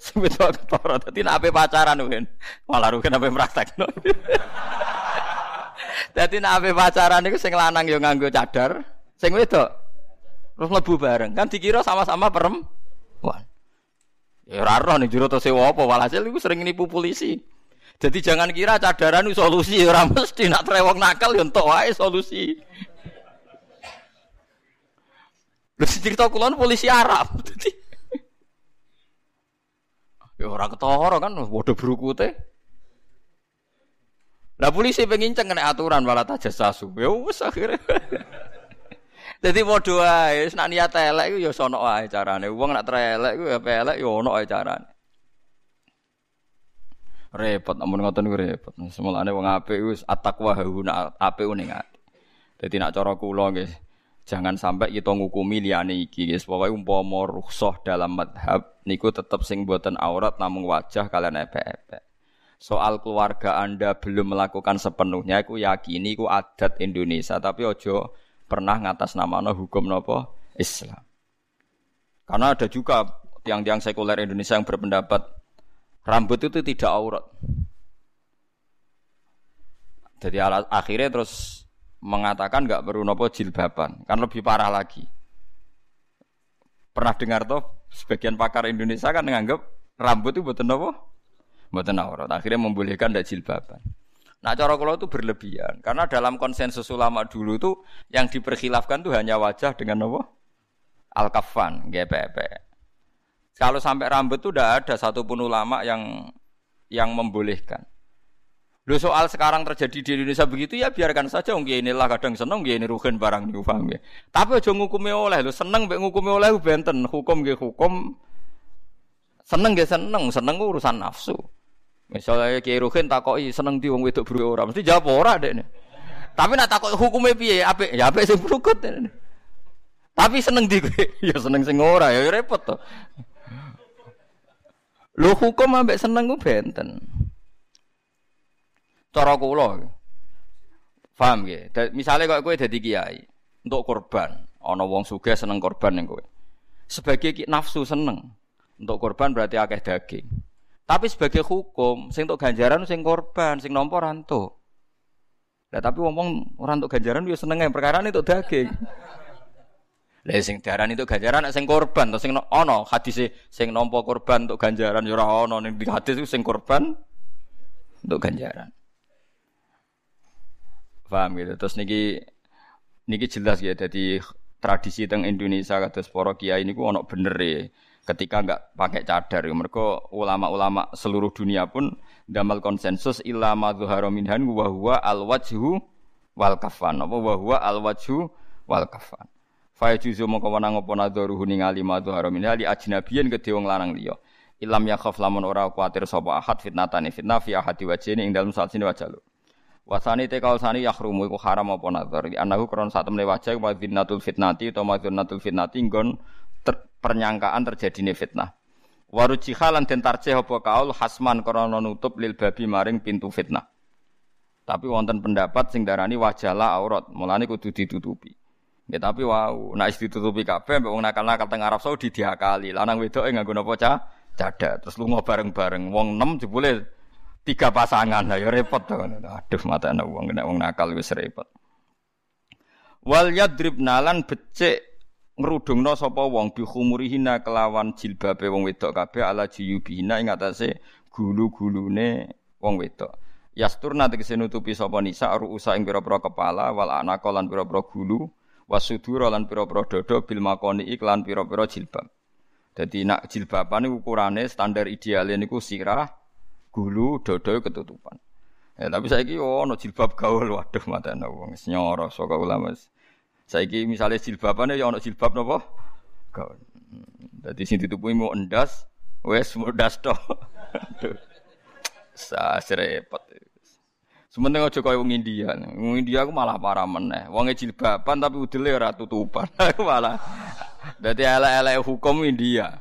sing wedok ketara. Dadi nek ape pacaran kan. Malah rugen ape praktekno. Dadi nek ape pacaran iku sing lanang yo nganggo cadar, sing wedok terus mlebu bareng. Kan dikira sama-sama perempuan. Ya ora roh ning jero to sewa apa walhasil iku sering nipu polisi. Jadi jangan kira cadaran itu solusi ora mesti nak trewong nakal yo entuk wae solusi. Lha cerita kulon polisi Arab. Ya ora ketara kan padha brukute. Lah polisi pengen kena aturan malah tajasasu. Ya wis akhire. Dadi padha wae, nek niat elek iku ya sono wae carane. Wong nak elek iku ya elek ya ono carane. Repot amun ngoten niku repot. Semulane wong apik wis at-taqwa hauna apik ning ati. Dadi nak cara kula nggih Jangan sampai kita ngukumi liyane iki guys. Pokoke umpama rukhsah dalam madhab niku tetep sing boten aurat namung wajah kalian epek-epek. Soal keluarga Anda belum melakukan sepenuhnya aku yakini iku adat Indonesia tapi ojo pernah ngatas nama hukum nopo Islam. Karena ada juga tiang-tiang sekuler Indonesia yang berpendapat rambut itu tidak aurat. Jadi akhirnya terus mengatakan nggak perlu nopo jilbaban, kan lebih parah lagi. Pernah dengar tuh sebagian pakar Indonesia kan menganggap rambut itu buatan nopo, buatan aurat. Akhirnya membolehkan tidak jilbaban. Nah cara kalau itu berlebihan karena dalam konsensus ulama dulu itu yang diperkhilafkan tuh hanya wajah dengan nopo al kafan GPP. Kalau sampai rambut itu tidak ada satupun ulama yang yang membolehkan. Lo soal sekarang terjadi di Indonesia begitu ya biarkan saja wong inilah kadang seneng ini rugen barang niku paham ya. Tapi aja ngukumi oleh lo seneng mbek ngukumi oleh benten hukum nggih hukum seneng nggih seneng seneng urusan nafsu. Misalnya Kiai Ruhin takoki seneng di wong wedok buru ora mesti jawab ora dek. Tapi nak takoki hukume piye apik ya apik sing brukut. Tapi seneng di ya seneng sing ora ya repot to. Lo hukum ambek seneng ku benten. Cara kula. Paham nggih? Misale kok kowe dadi kiai untuk korban, ana wong sugih seneng korban ning kowe. Sebagai nafsu seneng untuk korban berarti akeh daging. Tapi sebagai hukum, sing untuk ganjaran sing korban, sing nampa ranto. Lah tapi wong ora untuk ganjaran yo senenge perkara itu daging. Lah sing daran itu ganjaran sing korban to sing ana hadise sing nampa korban untuk ganjaran yo ora ana ning hadis sing korban untuk ganjaran. Paham gitu. Terus niki niki jelas ya jadi tradisi teng Indonesia kados para kiai niku ana bener ya. Ketika enggak pakai cadar ya. Mereka ulama-ulama seluruh dunia pun damal konsensus illa madzuhara minhan wa huwa al wajhu wal kafan. Apa wa huwa al wajhu wal kafan. Fa yajuzu mongko wenang apa nadharuhu ningali madzuhara minha li ajnabiyin kedhe wong lanang liya. Ilam yakhaf lamun ora kuatir sapa ahad fitnatane fitnah fi ahadi wajhini ing dalem salsine wajah Wasani te sani yahrumu iku haram apa nazar. Anaku kron sak temne wajah wa dzinatul fitnati utawa madzunnatul fitnati nggon ter, pernyangkaan terjadine fitnah. Waruji halan den tarjih kaul hasman krana nutup lil babi maring pintu fitnah. Tapi wonten pendapat sing darani wajahlah aurat, mulane kudu ditutupi. Ya tapi wow, nek ditutupi kabeh mbek wong nakal-nakal teng Arab Saudi diakali. Lanang wedoke nganggo napa cah? Cadat. Terus lunga bareng-bareng. Wong 6 jebule tiga pasangan lah ya repot tuh. Aduh mata anak uang kena uang nakal wis repot. Wal yadrib nalan becek ngrudungno sapa wong bi khumurihina kelawan jilbabe wong wedok kabeh ala jiyubihina ing atase gulu-gulune wong wedok. Yasturna tegese nutupi sapa nisa ruusa ing pira-pira kepala wal anaka lan pira-pira gulu wasudura lan pira-pira dada bil makoni iklan pira-pira jilbab. Dadi nak jilbaban ukurane standar idealnya niku sirah gulu dodo ketutupan. Ya, tapi saya ki oh no jilbab gaul waduh mata wong nyoro saka ulama. Saya ki misalnya jilbabane ya ono jilbab napa? Gaul. Dadi sing ditupuhi mau endas, wes mudas to. Sa repot. Sementing aja kaya wong India. Wong India aku malah parah meneh. Wong jilbaban tapi udele ora tutupan. malah dadi elek-elek hukum India.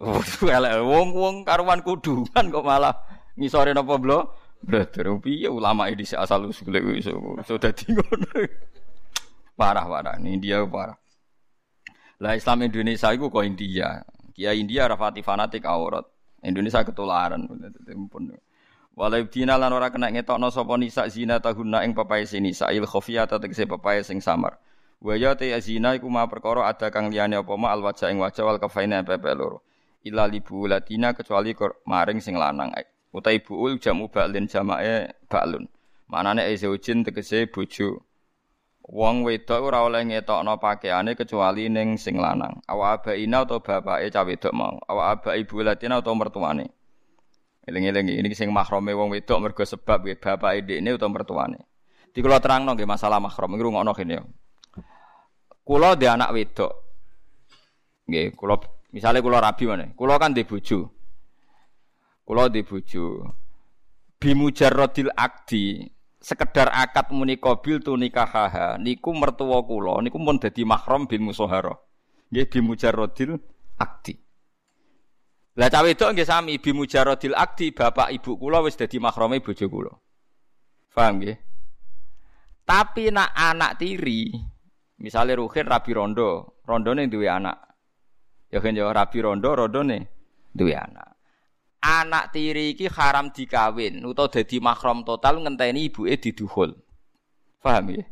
elek wong-wong karuan kudungan kok malah ngisore napa blo? Brother, piye ulama ini asal usul iso dadi ngono. Parah-parah, India parah. Lah Islam Indonesia itu kok India. Kiai India rafati fanatik aurat. Indonesia ketularan. Walau dina lan ora kena ngetokno sapa nisa zina tahunna ing papae nisa il khafiyata tegese papae sing samar. Wa ya te zina iku ma perkara ada kang liyane apa ma al wajah ing wajah wal kafaina pepe loro. Ila libu latina kecuali maring sing lanang. Utai buul jamu ba'lin jamae ba'lun. Manane e zaujin tegese bojo. Wong wedok ora oleh ngetokno pakaiane kecuali ning sing lanang. Awa abaina atau bapake cah wedok mau. Awa aba ibu latina atau mertuane. Eling-eling ini sing mahrome wong wedok mergo sebab nggih bapak ini utawa mertuane. Di kula terangno nggih masalah mahram iki rungokno kene ya. Kula di anak wedok. Nggih, kula misale kula rabi mana? Kula kan di bojo. Kula di bojo. Bimujarradil akdi sekedar akad muni qabil tu nikahaha niku mertua kula niku mun dadi mahram bil musahara. Nggih bimujarradil akdi. Lah cawe itu nggih sami bi mujaradil akdi bapak ibu kula wis dadi mahrame bojo kula. Paham nggih? Tapi nak anak tiri, misalnya Ruhin rabi rondo, rondone duwe anak. Ya kan ya rabi rondo, rondone duwe anak. Anak tiri iki haram dikawin utawa dadi mahram total ngenteni ibuke diduhul. Paham ya?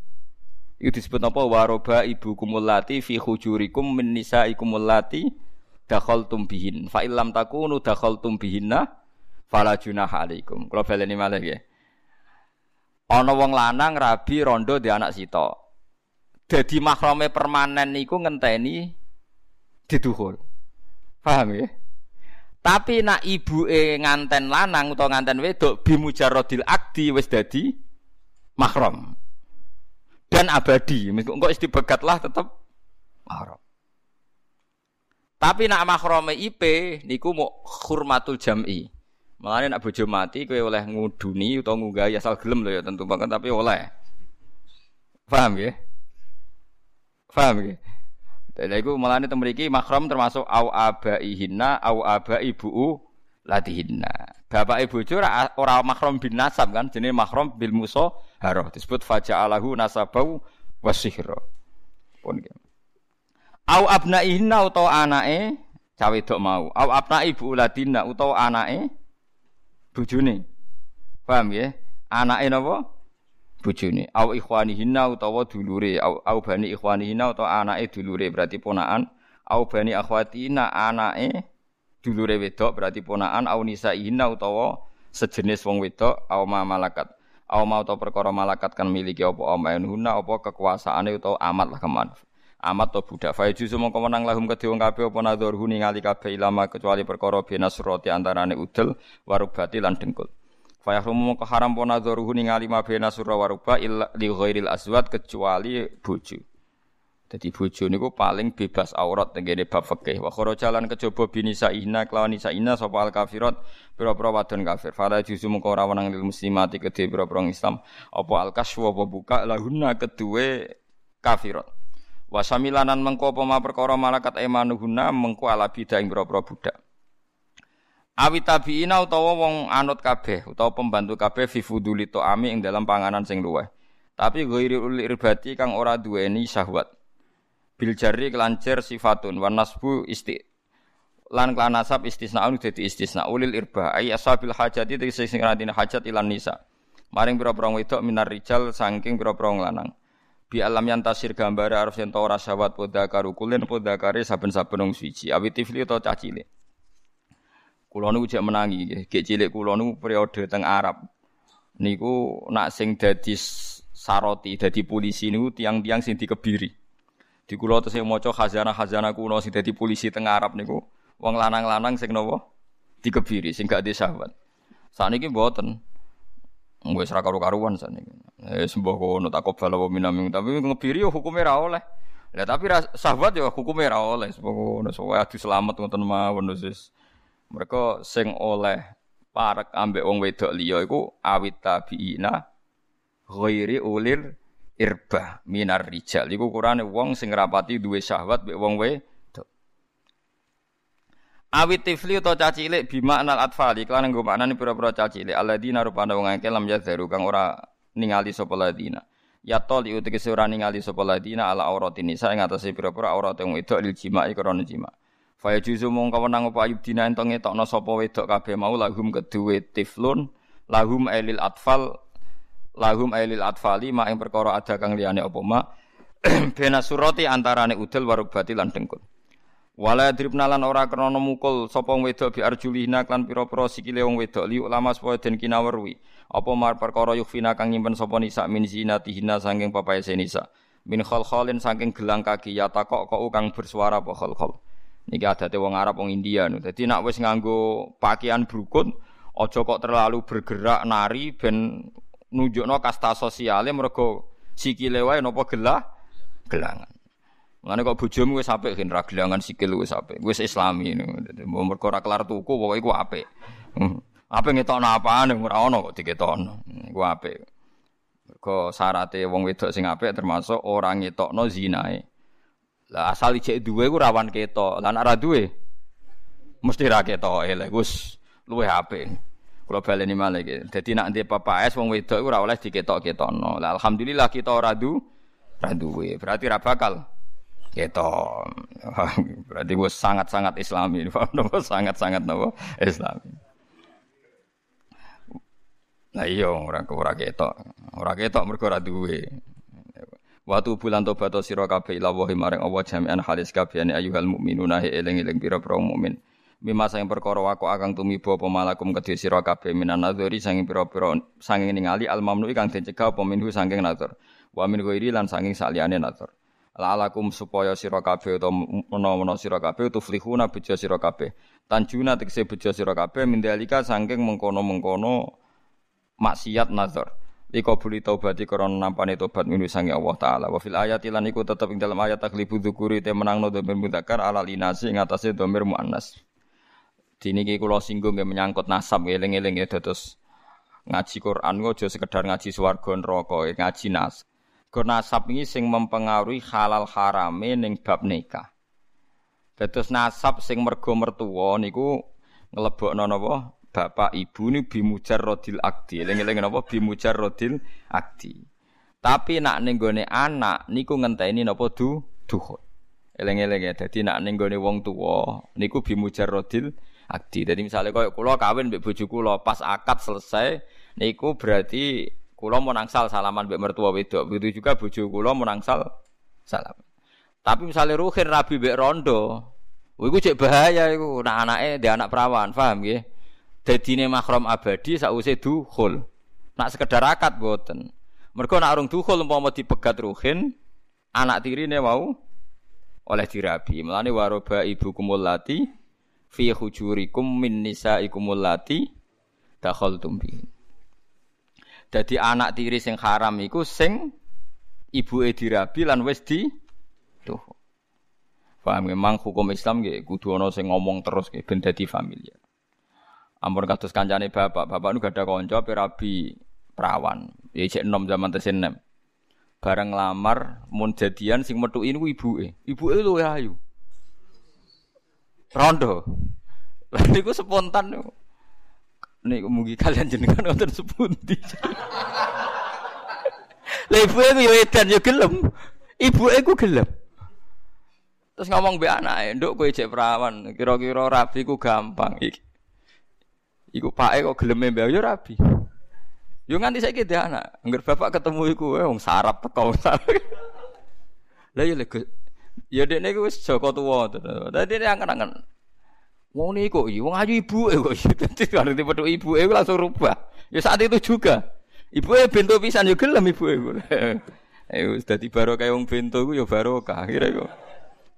Itu disebut apa waroba ibu kumulati fi hujurikum min nisaikum allati dakhaltum bihin fa illam takunu dakhaltum bihinna fala junaha alaikum kula baleni malih nggih ana wong lanang rabi rondo di anak sito dadi mahrame permanen niku ngenteni diduhul paham ya tapi nak ibuke nganten lanang utawa nganten wedok bimujarodil akdi wis dadi mahram dan abadi kok istibagat lah tetap mahram tapi nak mahrome IP niku mau hurmatul jam'i. Mulane nak bojo mati kowe oleh nguduni utawa ngunggahi asal gelem lho ya tentu banget tapi oleh. Paham ya? Paham ya? Jadi iku mulane teng mriki mahram termasuk au abaihinna au abai buu latihinna. Bapak ibu bojo ora ora mahram bin nasab kan jenenge mahram bil musa haro disebut faja'alahu nasabau wasihra. Pun gitu. Au abnaihinna utawa anake cawe dok mau. Au abnai ibu uladina utawa anake bojone. Paham ya? Anake napa? Bojone. Au ikhwanihinna utawa dulure. Au, au bani ikhwanihinna utawa anake dulure berarti ponakan. Au bani akhwatina anake dulure wedok berarti ponakan. Au nisaihinna utawa sejenis wong wedok. Au ma malakat. Au ma utawa perkara malakat kan miliki apa amainuna apa kekuasaane utawa amat lah keman amat to budak fa juzu mongko menang lahum kedhe wong kabeh apa nadzur ningali kabeh ilama kecuali perkara binasrati antarane udel warubati lan dengkul fa yahrumu mongko haram apa nadzur ningali ma binasra waruba illa li ghairil azwat kecuali bojo Dadi bojo niku paling bebas aurat tenggene bab fikih. Wa kharaja lan kejaba binisa ihna kelawan nisa ihna sapa al kafirat pira-pira wadon kafir. Fala juzu mengko ora wenang lil muslimati kedhe pira-pira Islam apa al kaswu apa buka lahunna kedue kafirat. Wasamilanan mengko apa ma perkara malakat emanuhuna mengko ala bida ing boro budak. Awi tabiina utawa wong anut kabeh utawa pembantu kabeh fi fuduli ami ing dalam panganan sing luweh. Tapi ghairi uli irbati kang ora duweni syahwat. Bil jari kelancer sifatun wan nasbu isti lan kelan nasab istisnaun dadi istisna ulil irba ay asabil hajati tegese sing hajat ilan nisa. Maring pira-pira wedok minar rijal saking pira-pira lanang bi alam yang tasir gambar arep yen ora sawat poda karu kulen poda kare saben-saben wong suci awit tifli utawa cah kula niku jek menangi nggih. Gek cilik kula niku periode teng Arab. Niku nak sing dadi saroti dadi polisi niku tiang-tiang sing dikebiri. Di kula terus maca khazanah-khazanah kula sing dadi polisi teng Arab niku wong lanang-lanang sing napa dikebiri sing gak disahwat. Saniki mboten. Wis ra karo-karuan sakniki. Eh sembah kono tak kobal tapi ngebiri yo hukume ra oleh. Lah tapi sahabat ya hukumnya ra oleh ngono soalnya adu selamat ngoten mawon wis. Mereka sing oleh parek ambek wong wedok liya iku awit tabiina ghairi ulir irba minar rijal iku ukurane wong sing rapati duwe syahwat mbek wong wedok. Awit tifli utawa caci cilik bima anal atfali kelan nggo maknane pira-pira caci cilik alladzina rupane wong akeh lam kang ora ningali sapa ladina. Ya toli utik ora ningali sapa ladina ala auratin nisa ing atase pira-pira aurat wong wedok lil jima'i krana jima'. Fa juzu mung kawenang apa ayub dina ento ngetokno sapa wedok kabeh mau lahum keduwe tiflun lahum ailil atfal lahum ailil atfali ma ing perkara ada kang liyane apa ma bena surati antarane udel warubati lan dengkul. Wala dribna lan ora krana mukul sapa wedok bi arjulihna klan pira-pira sikile wong wedok li ulama supaya den kinawerwi. Apa mar perkara yukfina kang nyimpen sapa nisa min zinatihina saking papaese nisa. Min khal-khalin saking gelang kaki ya takok kok kang bersuara apa khal-khal. Niki adate wong Arab wong India nu. Dadi nak wis nganggo pakaian brukut aja kok terlalu bergerak nari ben nunjukno kasta sosiale mergo sikile wae napa gelah gelangan. Mane kok bojomu wis apik gen ra gelangan sikil wis apik. Wis islami ngono. Mergo ora kelar tuku pokoke iku apik. Hmm. Apik ngetokno apane ora ono kok diketokno. Iku apik. Mergo syarate wong wedok sing apik termasuk ora ngetokno zinae. Lah asal ijek duwe ku rawan ketok. Lah nek ora duwe mesti ra ketok. Lha Gus luwe apik. Kula baleni malih iki. Dadi nek ndek papaes wong wedok ora oleh diketok-ketokno. Lah alhamdulillah kita ora du ra duwe. Berarti ra bakal ketok. Berarti gue sangat-sangat islami. sangat-sangat nopo islami. Nah iya ora ora ketok. Ora ketok mergo ora duwe. Watu bulan tobat sira kabeh ila wa maring Allah jami'an halis kabehane ayyuhal mukminuna he eling-eling pira-pira mukmin. Mima sang perkara wako akang tumiba apa malakum kedhe sira kabeh minan nadzuri sanging pira-pira sanging ningali al mamnu kang den cegah apa minhu sanging nadzur. Wa min ghairi lan sanging saliyane nadzur. La'alakum supaya sira kabeh utawa menawa sira kabeh tuflihuna bejo sira kabeh. Tanjuna tekse bejo sira kabeh mindalika sanging mengkono-mengkono maksiat nadzur. Liko buli taubati korona nampane tobat minu sangi Allah Ta'ala. Wa fil ayat ilan iku tetep ing dalam ayat taglibu dzukuri te menangno domir mudakar ala linasi ing atase domir muannas. Dini ki kula singgung ya menyangkut nasab eling-eling ya terus ngaji Quran. Aja sekedar ngaji swarga neraka ngaji nas. Gur nasab ini sing mempengaruhi halal harame ning bab nikah. Dados nasab sing mergo mertua niku nglebokno napa bapak ibu ini bimujar rodil akdi. Eling-eling napa bimujar rodil akdi. Tapi nak ning anak niku ngenteni napa du duhur. Eling-eling ya. Dadi nak ning wong tuwa niku bimujar rodil akdi. Dadi misalnya koyo kula kawin mbek bojo kula pas akad selesai niku berarti kula mau nangsal salaman mbek mertua wedok. Begitu juga bojo kula mau nangsal salam. Tapi misalnya ruhin rabi mbek rondo, iku cek bahaya iku. Nah anake dia anak perawan, paham nggih? Dadine mahram abadi sause dukhul. Nak sekedar akad boten. Mergo nak urung dukhul umpama dipegat ruhin, anak tirine mau oleh dirabi. Mulane waroba ibu kumulati fi hujurikum min nisaikum allati dakhaltum bi. Dadi anak tiri sing haram iku sing ibuke dirabi lan wis di tuh. Paham memang hukum Islam nggih kudu ana sing ngomong terus nggih ben dadi familiar. Ampun kados kancane bapak, bapak nu gak ada konco rabi perawan. Ya cek enom zaman tesin. Bareng lamar mun jadian sing metu ini ibuke. Ibuke luwe ayu. Rondo. Lah niku spontan niku. Niku mugi kalian jenengan wonten sepundi. Lah ibuke ku yo edan yo gelem. Ibuke ku gelem. Terus ngomong be anake, "Nduk kowe cek perawan, kira-kira rabi ku gampang." Iki Iku pake kok geleme mbak yo rabi. Yo nganti saiki dia anak. Angger bapak ketemu iku wong sarap teko. Lah yo lek ya dekne iku wis Joko tuwa. Dadi dia angen-angen. Wong niku iki wong ayu ibu kok. Dadi karo tipe ibu iku langsung rubah. Ya saat itu juga. Ibu e bento pisan yo gelem ibu e. Eh wis dadi barokah wong bento iku yo barokah kira iku.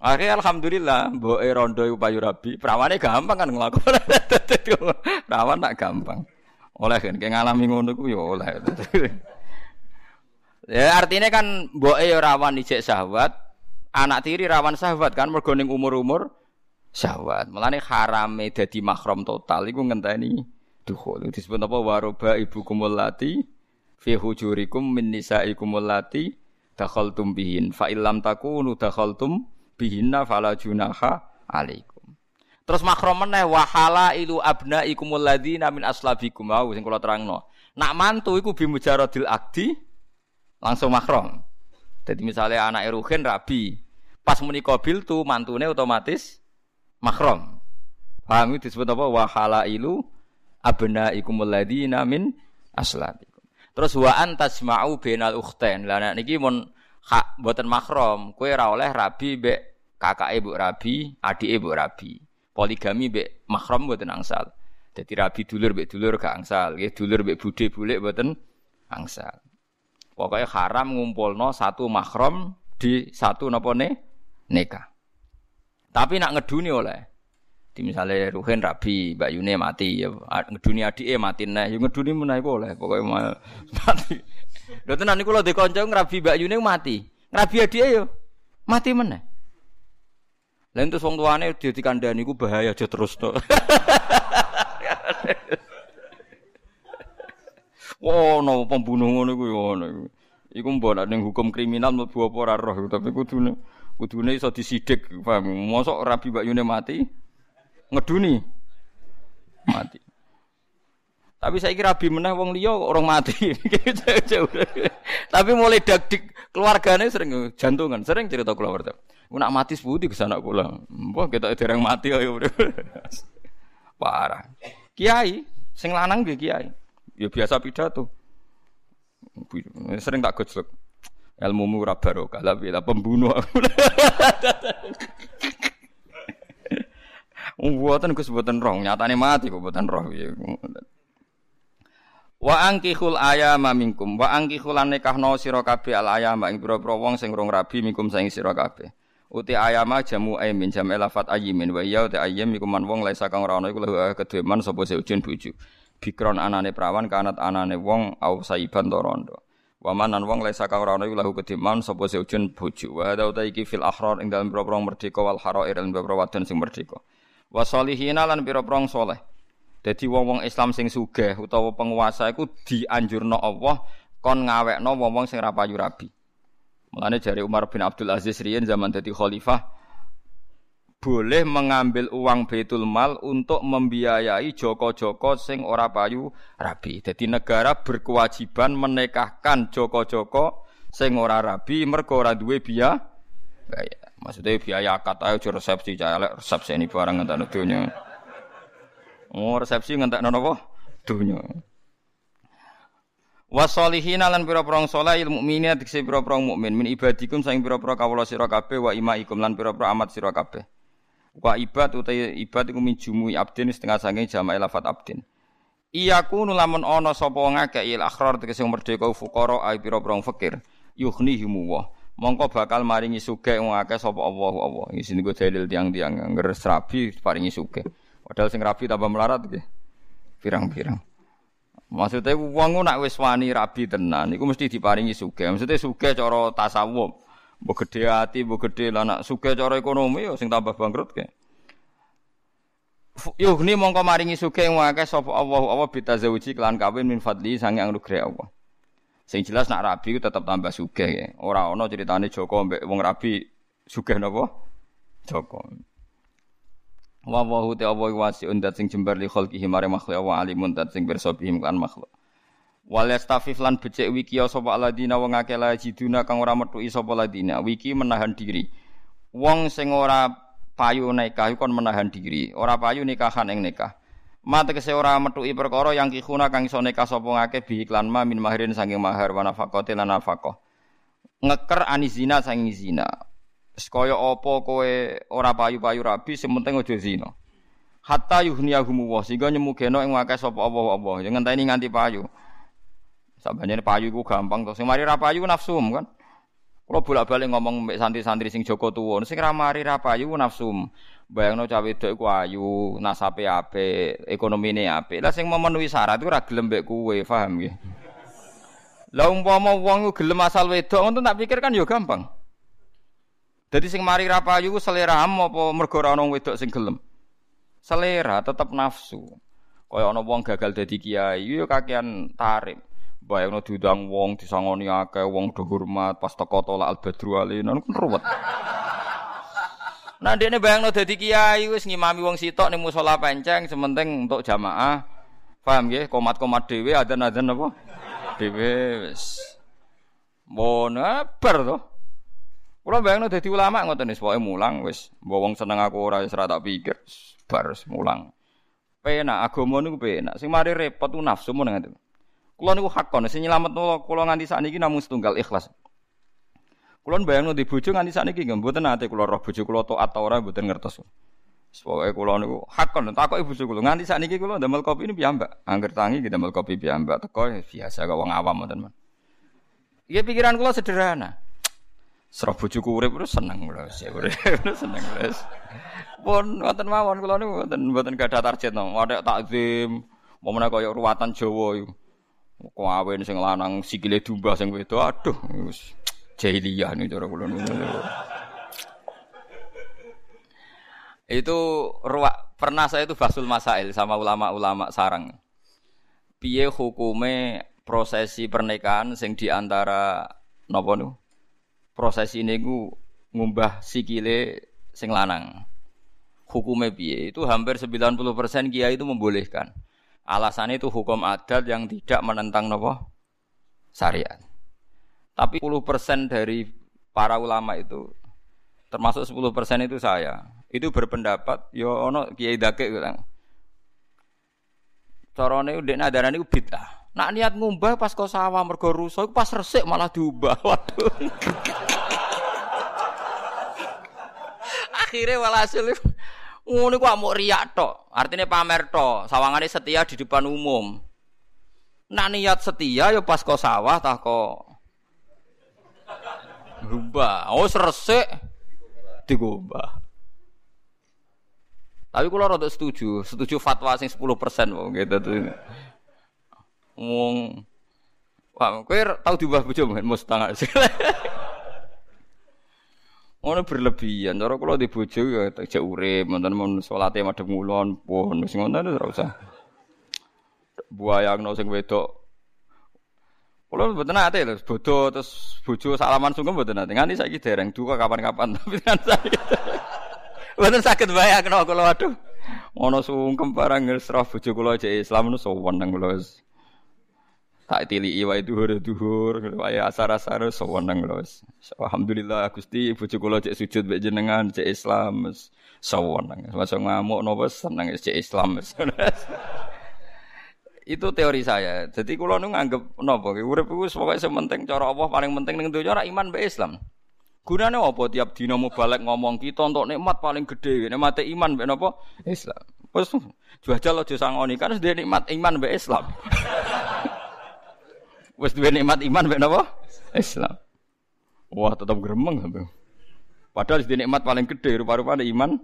Akhirnya alhamdulillah, mbok rondo iku payu rabi, perawane gampang kan nglakoni. Perawan tak gampang. Oleh kan kayak ngalami ngono ku ya oleh. ya artinya kan mbok e rawan ijek syahwat, anak tiri rawan syahwat kan mergo ning umur-umur syahwat. Mulane harame dadi mahram total iku ngenteni dukhul. Disebut apa waroba ibu kumulati fi hujurikum min nisaikum allati dakhaltum bihin fa illam takunu dakhaltum bihinna fala junaha alaikum. Terus mahram meneh wa halailu abnaikum alladzina min aslabikum mau sing kula terangno. Nak mantu iku bimujaradil akdi langsung mahram. Jadi misalnya anak Eruhin rabi, pas muni kobil tuh mantune otomatis mahram. Paham itu disebut apa? Wa halailu abnaikum alladzina min aslabi. Terus wa antasma'u bainal ukhtain. Lah nek niki mun hak mboten mahram, kowe ora oleh rabi mbek kakake mbok rabi, adike mbok rabi. Poligami mbek mahram mboten angsal. Dadi rabi dulur mbek dulur gak angsal, nggih dulur mbek budhe bulik mboten angsal. Pokoknya haram ngumpulno satu mahram di satu napa ne nikah. Tapi nak ngeduni oleh di misalnya Ruhin rabi, Mbak Yune mati, ya ngeduni adike mati nah, ya ngeduni meneh boleh, pokoknya mal mati. Lho tenan niku lho dikonco ngrabi Mbak Yune mati. Ngrabi adike yo mati meneh. Lah entus wong tuane dikandani ku bahaya aja terus to. Wono pembunuh ngono iku ngono iku. Mbok ning hukum kriminal mlebu apa ora roh, tapi kudune kudune iso disidik, paham? Mosok rabi Mbak Yune mati, ngeduni mati. Tapi saya kira rabi meneh wong liya orang mati. Tapi mulai dagdik keluarganya sering jantungan, sering cerita keluarga. Nak mati seputi ke sana kula. Mbah kita dereng mati ayo. Parah. Kiai sing lanang nggih kiai. Ya biasa pidato. Sering tak gojlok. Ilmu murah barokah, tapi pembunuh. Mboten Gus mboten roh, nyatane mati kok roh. Wa angkihul ayama minkum wa angkihul nikahno sira kabeh al ayama ing pira-pira wong sing rong rabi minkum saing sira kabeh. Uti ayama jamu aimin jam elafat ayimin wa ya uti ayam iku man wong laisa kang ana iku lahu kedue man sapa seujun bojo. Bikron anane prawan kanat anane wong au saiban to rondo. Wa manan wong laisa kang ana iku lahu kedue man sapa seujun bojo. Wa hada uta iki fil ahrar ing dalem pira-pira merdeka wal harair ing pira-pira wadon sing merdeka wa salihina lan pira-pira saleh. Dadi wong-wong Islam sing sugih utawa penguasa iku dianjurno Allah kon ngawekno wong-wong sing ra payu rabi. Mulane jari Umar bin Abdul Aziz riyen zaman dadi khalifah boleh mengambil uang Baitul Mal untuk membiayai joko-joko sing ora payu rabi. Jadi negara berkewajiban menikahkan joko-joko sing ora rabi mergo ora duwe biaya. Maksudnya biaya akad ayo resepsi cah resepsi ini barang ngentak dunya. Oh resepsi ngentak apa? Dunya. Wasolihin lan pira-pira saleh ilmu mukminin dikse pira-pira mukmin min ibadikum saing pira-pira kawula sira kabeh wa imaikum lan pira-pira amat sira kabeh. Wa ibad utai ibad iku min jumui abdin setengah saking jamaah lafat abdin. Iyaku lamun ana sapa ngakeh il akhrar tegese merdeka fuqara ai pira-pira fakir yughnihimu wa mongko bakal maringi sugih wong akeh sapa Allah Allah. Iki sini gue dalil tiang-tiang ngger rabi paringi sugih. Padahal sing rabi tambah melarat nggih. Pirang-pirang. Maksudnya wong nak wis wani rabi tenan iku mesti diparingi sugih. Maksudnya sugih cara tasawuf. Mbok gedhe ati, mbok gedhe lan nak ekonomi ya sing tambah bangkrut ke. Yuhni mongko maringi sugih wong akeh sapa Allah Allah bitazawuji kelan kawin min fadli sange anugerah Allah. Sing jelas nak rabi itu tetap tambah sugih ya. Ora ana ceritane Joko mbek wong rabi sugih napa? Joko. Wa wa hu ta wa wasiun dat sing jembar li khalqihi mare makhluk wa alimun dat sing pirsa bihim kan makhluk. Wal yastafif lan becek wiki sapa aladina wong akeh la jiduna kang ora metuki sapa ladina. Wiki menahan diri. Wong sing ora payu nikah kon menahan diri. Ora payu nikahan ing nikah. Mate kese ora metuki perkara yang kihuna kang iso nikah sapa ngake bi iklan ma min mahirin saking mahar wa nafaqati lan nafaqah. Ngeker anizina saking zina. Kaya apa kowe ora payu-payu rabi sing penting aja zina. Hatta yuhniyahum wa sehingga nyemugeno ing akeh sapa Allah Allah. Ya ngenteni nganti payu. Sabane payu iku gampang to. Sing mari ra payu nafsum kan. Kalau bolak-balik ngomong mbek santri-santri sing Joko tuwa, sing ra mari ra payu nafsum. Bayangno cawe wedok iku ayu, nasape apik, ekonomine apik. Lah sing memenuhi syarat iku ora gelem mbek kowe, paham nggih? Lah umpama wong gelem asal wedok ngono tak pikir kan ya gampang. Dadi sing mari ra payu selera apa mergo ora wedok sing gelem? Selera tetep nafsu. Kaya ana wong gagal dadi kiai yo kakean tarik. Bayangno diundang wong disangoni akeh wong do hormat pas teko tolak al-badru alina kan ruwet. Nah dene bayangno dadi kiai wis ngimami wong sitok ning musala penceng sementing untuk jamaah. Paham nggih? Komat-komat dhewe adzan-adzan apa? Dhewe wis. Mon bar to. Kula bayangno dadi ulama ngoten wis pokoke mulang wis wong seneng aku ora wis tak pikir bar mulang. Penak agama niku penak. Sing mari repot ku nafsu mun ngoten. Kulo niku hakon sing nyelametno kula nganti sakniki namung setunggal ikhlas. Kulo bayangno di bojo nganti sakniki nggih mboten ate kula roh bojo kula taat ta ora mboten ngertos. Pokoke kula niku hakon takoki bojo kula nganti sakniki kula ndamel kopi ini piyambak. Angger tangi kita ndamel kopi piyambak teko biasa kok wong awam men. Iya pikiran kula sederhana. Serah bojoku urip terus seneng lho, urip seneng lho. Pun wonten mawon kula niku mboten mboten gadah target no. Wadah takzim, menawa kaya ruwatan Jawa iku. Kawin sing lanang sikile domba sing wedok. Aduh, wis jahiliyah nih cara kula Itu ruak pernah saya itu basul masail sama ulama-ulama sarang. Piye hukume prosesi pernikahan sing di antara napa? Prosesi ini ku ngumbah sikile sing lanang. Hukume piye? Itu hampir 90% kiai itu membolehkan. Alasannya itu hukum adat yang tidak menentang nopo syariat. Tapi 10% dari para ulama itu termasuk 10% itu saya. Itu berpendapat yo ya ono kiai dake bilang. Carane ndek nadarane ku bid'ah. Nak niat ngumbah pas kau sawah mergo pas resik malah diubah. Waduh. Akhirnya walhasil Ngono ku mau riak tok, artinya pamer tok. Sawangane setia di depan umum. Nak niat setia ya pas kok sawah tah kok Gubah. Oh seresik digubah. Tapi kalau rada setuju, setuju fatwa sing 10% wong gitu tuh. Wong Wah, kowe tau diubah bojo mungkin mustang. Ngono berlebihan. Cara kula di bojo ya tak urip, wonten mun salate madhep ngulon pun wis ngono ora usah. Buayangno sing wedok. Kula mboten nate lho, bodo terus bojo salaman sungkem mboten nate. Nganti saiki dereng duka kapan-kapan tapi kan saya. Mboten saged bayangno kula waduh. Ono sungkem barang ngesrah bojo kula aja Islam nu sowan nang kula tak tilii wae duhur duhur wae asar-asar sewenang lho alhamdulillah Gusti bojo kula cek sujud mek jenengan cek Islam sewenang masa ngamuk napa seneng cek Islam itu teori saya. Jadi kula nu nganggep napa urip iku pokoke sementing cara Allah paling penting ning donya ora iman mbek Islam. Gunane apa tiap dina balik ngomong kita untuk nikmat paling gede nikmate iman mbek napa? Islam. Wis jual aja sangoni kan sudah nikmat iman mbek Islam Wes duwe nikmat iman mek napa? Islam. Wah, tetap gremeng sampe. Padahal di nikmat paling gede rupa-rupane iman.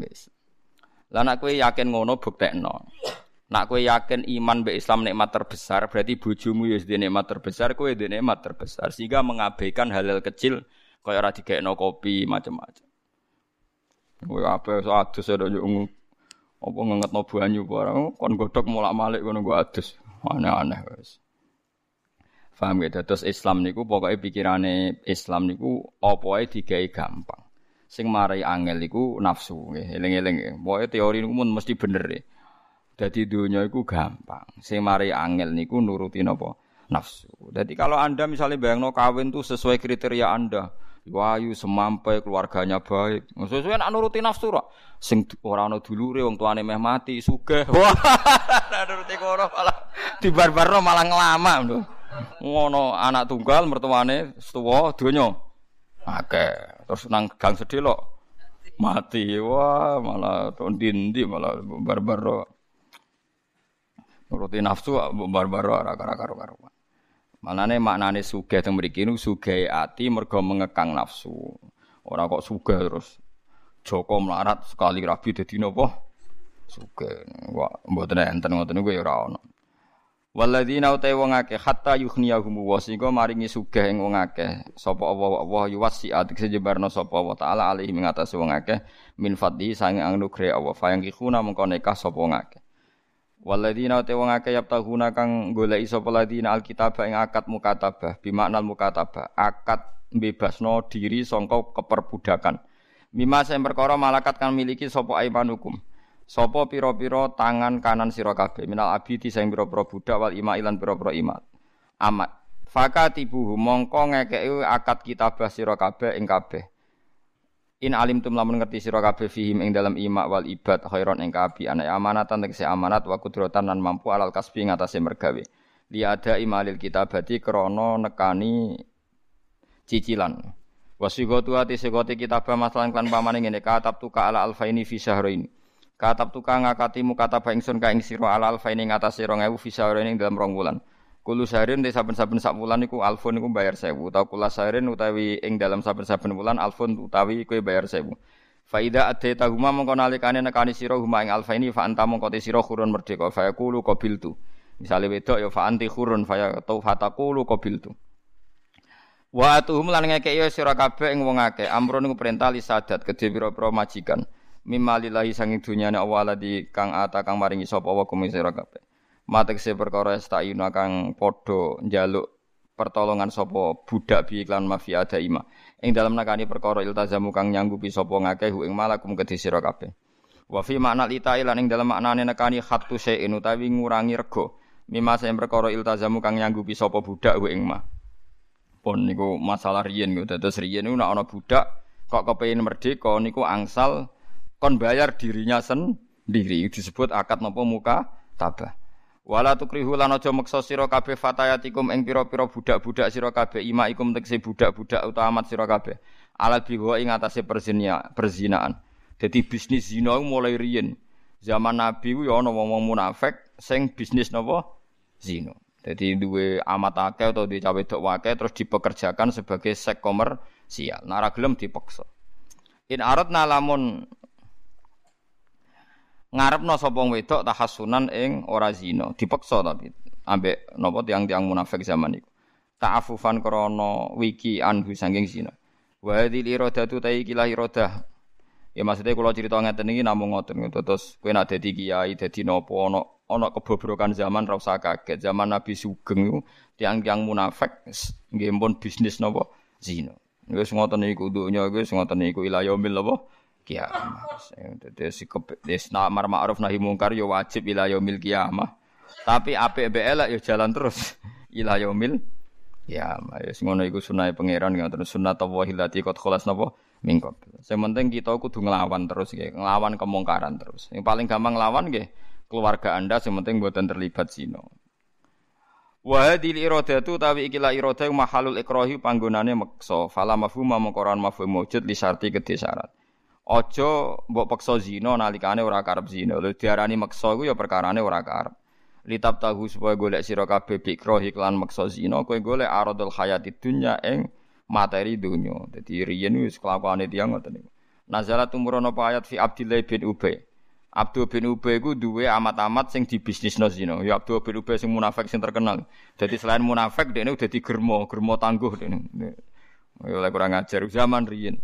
Wis. Lah nek kowe yakin ngono buktekno. Nak kowe yakin iman mbek Islam nikmat terbesar, berarti bojomu ya nikmat terbesar, kowe di nikmat terbesar sehingga mengabaikan hal-hal kecil kaya ora digekno kopi macam-macam. Kowe apa so adus ada yo apa ngengetno banyu barang kon godhok mulak-malik ngono go adus. Aneh-aneh wis. Paham ya? Terus Islam niku pokoknya pikirane Islam niku apa ae digawe gampang. Sing marai angel niku nafsu nggih, eling-eling nggih. Pokoke teori niku mesti bener ya. Dadi dunia iku gampang. Sing marai angel niku nuruti napa? Nafsu. Jadi kalau Anda misalnya bayangno kawin tuh sesuai kriteria Anda, wayu semampai keluarganya baik. Sesuai nak nuruti nafsu ra. Sing ora ana dulure wong tuane meh mati, sugih. Wah, nuruti kono malah dibarbarno malah ngelama lho ngono anak tunggal mertuane setuwa donya akeh terus nang gang sedih mati wah malah ndi malah barbaro nuruti nafsu barbaro ora karo karo Manane maknane sugih teng mriki niku sugih ati mergo mengekang nafsu. Ora kok sugih terus Joko melarat sekali rabi dadi napa? Sugih. Wah, mboten enten ngoten ya ora ono. Waladina utai wong akeh hatta yughniyahum wa sehingga maringi sugih ing wong akeh. Sapa Allah Allah yuwasi atik sejebarno sapa Allah taala alaihi ing atase wong akeh. Min fadli sange anugrah Allah. Fayang kikuna mengko nekah sapa wong akeh. Waladina utai wong akeh yaptahuna kang goleki sapa ladina alkitab ing akad mukatabah. Bimakna mukatabah. Akad bebasno diri sangka keperbudakan. Mima sing perkara malakat kang miliki sapa aimanukum Sopo piro-piro tangan kanan sira kabeh minal abidi sing piro-piro budak wal ima ilan piro-piro imat. Amat. Fakatibuhu mongko ngekeki akad kitabah sira kabeh ing kabeh. In alim tum lamun ngerti sira kabeh fihim ing dalam imak wal ibad khairon ing kabi anak amanatan tegese amanat wa kudrotan lan mampu alal kasbi ngatasé mergawe. Li ada imalil kitabati krana nekani cicilan. Wasigatu ati segoti kitabah masalan klan pamane ngene katab tuka ala alfaini fi syahrain. Katab tukang ngakati kata ingsun ka ing sira ala alfaini ngatas 2000 fisaure ning dalam rong wulan. Kulo sarin te saben-saben sak wulan niku alfun niku bayar 1000 utawa kula sarin utawi ing dalam saben-saben wulan alfun utawi kowe bayar 1000. Faida ate huma mongko nalikane nekani sira huma ing alfa ini fa anta mongko te sira khurun merdeka fa yaqulu qabiltu. Misale wedok ya fa anti khurun fa yaqtu fataqulu qabiltu. Wa atuhum lan ngekeki sira kabeh ing wong akeh amrun niku perintah li sadat kedhe pira-pira majikan mimalillahi sanging dunyane Allah di kang ata kang maringi sapa wa kum sira kabeh. Matekse perkara estayuna kang padha njaluk pertolongan sapa budak bi iklan mafia ada ima ing dalam nakani perkara iltazamu kang nyanggupi sapa ngakeh ing malakum kedhe sira kabeh. Wa fi makna litai lan ing dalam maknane nekani khattu syai'in utawi ngurangi rego mima sing perkara iltazamu kang nyanggupi sapa budak ing ma. Pun niku masalah riyen niku dados riyen niku nek ana budak kok kepengin merdeka niku angsal kon bayar dirinya sendiri. Disebut akad nopo muka tabah. Wala tukrihu lan aja meksa sira kabeh fatayatikum ing pira-pira budak-budak sira kabeh imaikum tekse budak-budak utamat sira kabeh. Alal biwa ing atase perzinaan. Dadi bisnis zina mulai riyen. Zaman nabi ku ya ana wong munafik sing bisnis napa zina. Jadi duwe amat akeh atau duwe cawe dok wake terus dipekerjakan sebagai sek komersial. Nara gelem dipaksa. In aradna lamun ngarepno sapa wedok tahassunan ing ora zina, dipaksa tapi ambek napa tiang-tiang munafik zaman iku. Ta'afufan krana wiki anhu saking zina. Wa hadhil iradatu ta iki iradah. Ya maksudnya kalau cerita ngeten iki namung ngoten gitu. Terus kowe nak dadi kiai, dadi napa ana ana kebobrokan zaman ra usah kaget. Zaman Nabi Sugeng tiang-tiang munafik nggih bisnis napa zina. Wis ngoten iku dunya wis ngoten iku yaumil apa kiamat. Dadi sikep des namar ma'ruf nahi mungkar ya wajib ila yaumil kiamah. Tapi apik mbek elek ya jalan terus ila yaumil kiamah. Ya ngono iku sunah pangeran sunah tawahi lati qad khalas napa mingkot. Sing penting kita kudu nglawan terus nggih, nglawan kemungkaran terus. Yang paling gampang nglawan nggih keluarga Anda sing penting mboten terlibat zina. Wa hadhil iradatu tawi ikilah iradah mahalul ikrahi panggonane meksa. Fala mafhuma mengkoran mafhum wujud li syarti kedhe syarat. Aja mbok peksa zina nalikane ora karep zina. Lho diarani meksa iku ya perkarane ora karep. Litab tahu supaya golek sira kabeh bikro iklan meksa zina kowe golek aradul hayati dunya ing materi dunya. Dadi riyen wis kelakuane tiyang ngoten niku. Nazala tumurun apa ayat fi Abdillah bin Ubay. Abdul bin Ubay ku duwe amat-amat sing dibisnisno zina. Ya Abdul bin Ubay sing munafik sing terkenal. Jadi selain munafik dekne udah germo, germo tangguh dekne. Oleh kurang ajar zaman riyen.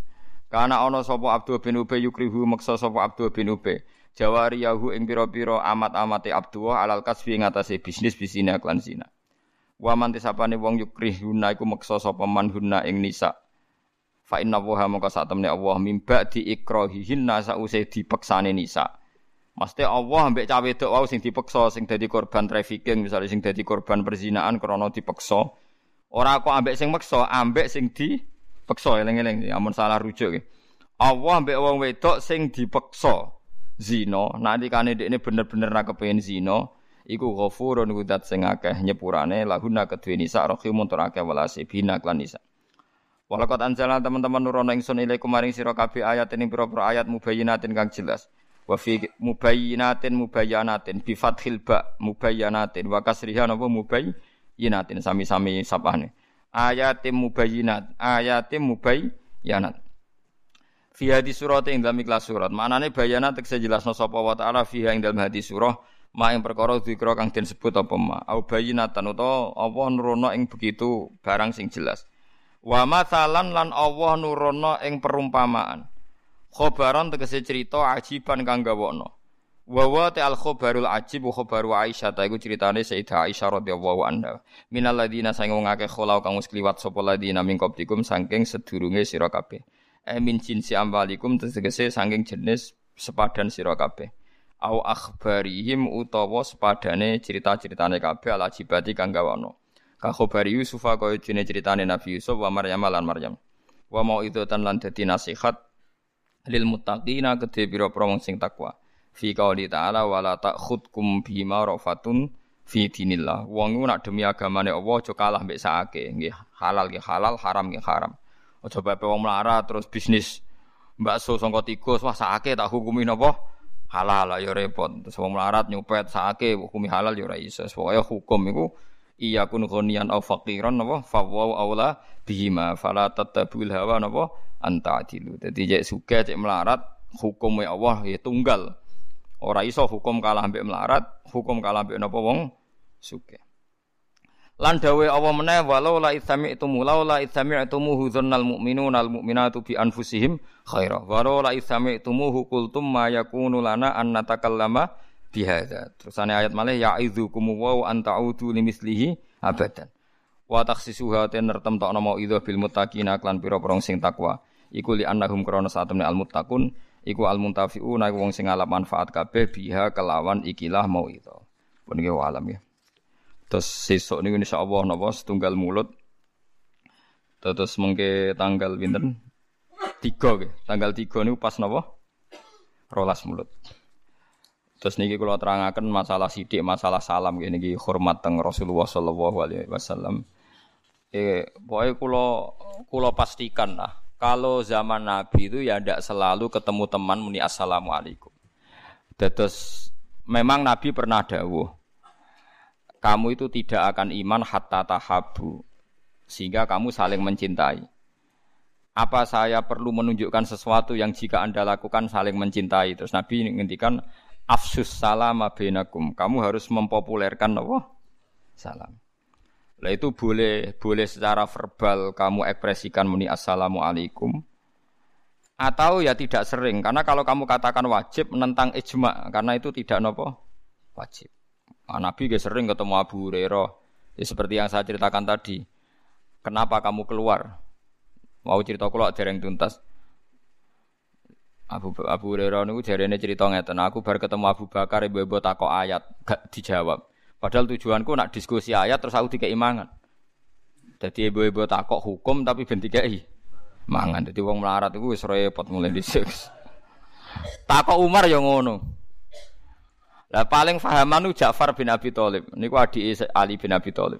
Karena ana sapa Abdul bin Ubay yukrihu maksa sapa Abdul bin Ubay. Jawari yahu ing pira-pira amat-amate Abdullah alal kasbi ngatasé bisnis bisine klan zina. Wa man tisapane wong yukrihuna iku maksa sapa man hunna ing nisa. Fa inna wa maka sak temne Allah mimba di ikrahihinna sause dipeksane nisa. Mesti Allah ambek cawe wedok wau sing dipeksa sing dadi korban trafficking misalnya sing dadi korban perzinaan krana dipeksa. Ora kok ambek sing meksa, ambek sing di Peksa eling-eling, amun salah rujuk ya. Allah mbek wong wedok sing dipeksa zina, nalikane dekne bener-bener ra kepengin zina, iku ghafurun kudat sing akeh nyepurane lahuna kedue nisa rahimun tur akeh walase bina klan nisa. Walakot anjala teman-teman nurono ingsun ilaikum maring sira kabeh ayat ini pira-pira ayat mubayyinatin kang jelas. Wa fi mubayyinatin mubayyanatin bi fathil ba mubayyanatin wa mubayyinatin sami-sami sapane ayatim mubayyinat ayatim mubayyanat fi hadis surat ing dalam ikhlas surat manane bayana tekse jelasno sapa wa taala fiha ing dalam hadis surah Ma ing perkara dzikra kang den sebut apa ma au bayinatan utawa apa nurono ing begitu barang sing jelas. Wa masalan lan Allah nurono ing perumpamaan. Khobaron tegese cerita ajiban kang gawono. Wa wa ta al khobarul ajib wa khobaru Aisyah ta iku critane Sayyidah Aisyah radhiyallahu anha. Minal ladina sang wong akeh kholau kang wis kliwat sapa ladina min qablikum saking sedurunge sira kabeh. E min jinsi ambalikum tegese saking jenis sepadan sira kabeh au akhbarihim utawa sepadane cerita-ceritane kabeh ala jibati kang gawono. Ka khabari Yusuf kaya dene ceritane Nabi Yusuf wa Maryam lan Maryam. Wa mau itu tan lan dadi nasihat lil muttaqina kedhe pira-pira sing takwa. Fi qauli ta'ala wala ta'khudkum bima rafatun fi dinillah. Wong nak demi agamane Allah aja kalah mbek sakake. Nggih, halal nggih halal, haram nggih haram. Aja bae wong melarat terus bisnis bakso sangka tikus wah sakake tak hukumi napa? halal ya repot. Terus wong melarat nyupet sake hukumi halal ya ora iso. Pokoke hukum iku iya kun ghaniyan au faqiran napa fawwa aula bihima fala tatabul hawa napa anta adilu. Dadi cek sugih cek melarat hukum Allah ya tunggal. Ora iso hukum kalah ambek melarat, hukum kalah ambek napa wong sugih. Lan dawe Allah meneh walau la itsami'tumu law la itsami'tumuhu dzannal mu'minuna al mu'minatu bi anfusihim khaira. Walau la itsami'tumuhu qultum ma yakunu lana an natakallama bihadza. Terusane ayat malih ya'idzukum wa an ta'udu limislihi abadan. Wa takhsisuha ten nertemtokno mau idza bil muttaqina klan pira-pira sing takwa. Iku li annahum krana satemne al muttaqun iku al muntafiuna wong sing ngalap manfaat kabeh biha kelawan ikilah mau itu. Pun alam ya. Terus sesuk niku insyaallah napa setunggal mulut. Terus mengke tanggal pinten? Tiga ke. Tanggal tiga niku pas napa? Rolas mulut. Terus niki kula terangaken masalah sidik, masalah salam nggih niki hormat teng Rasulullah sallallahu alaihi wasallam. Eh, pokoknya kula kula pastikan lah. Kalau zaman Nabi itu ya tidak selalu ketemu teman muni assalamualaikum. Terus memang Nabi pernah dawuh kamu itu tidak akan iman hatta tahabu sehingga kamu saling mencintai. Apa saya perlu menunjukkan sesuatu yang jika Anda lakukan saling mencintai? Terus Nabi ngendikan afsus salam bainakum. Kamu harus mempopulerkan apa? Salam. Lah itu boleh boleh secara verbal kamu ekspresikan muni assalamualaikum atau ya tidak sering karena kalau kamu katakan wajib menentang ijma karena itu tidak nopo wajib. Nah, Nabi gak sering ketemu Abu Hurairah. Ya, seperti yang saya ceritakan tadi. Kenapa kamu keluar? Mau cerita kula dereng tuntas. Abu Abu Hurairah niku jarene cerita ngeten, aku bar ketemu Abu Bakar ibu-ibu takok ayat, gak dijawab. Padahal tujuanku nak diskusi ayat terus aku dikei mangan. Jadi ibu-ibu takok hukum tapi ben dikei mangan. Jadi wong melarat iku wis repot mulai dhisik. takok Umar ya ngono. Lah paling fahaman itu Ja'far bin Abi Thalib. Niku adik Ali bin Abi Thalib.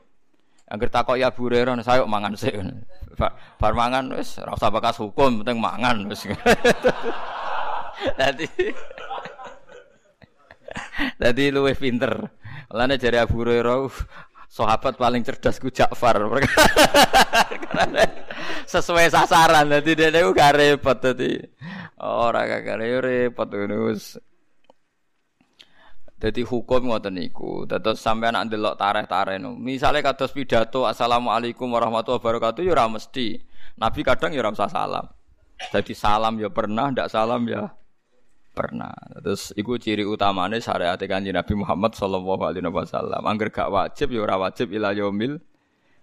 Angger takok ya Bu Hurairah, saya mangan sik. Bar mangan wis ora usah hukum, penting mangan wis. Dadi Dadi luwih pinter. Lane jare Abu Hurairah sahabat paling cerdas ku Ja'far. Sesuai sasaran dadi dene gak repot dadi. Ora kagak repot ngono jadi hukum ngoten niku. Dados sampean nak ndelok tareh-tareh no. Misale kados pidato Assalamualaikum warahmatullahi wabarakatuh ya ora mesti. Nabi kadang ya ora salam. Jadi salam ya pernah, ndak salam ya pernah. Terus iku ciri utamane syariat Kanjeng Nabi Muhammad sallallahu alaihi wasallam. Angger gak wajib ya ora wajib ila yaumil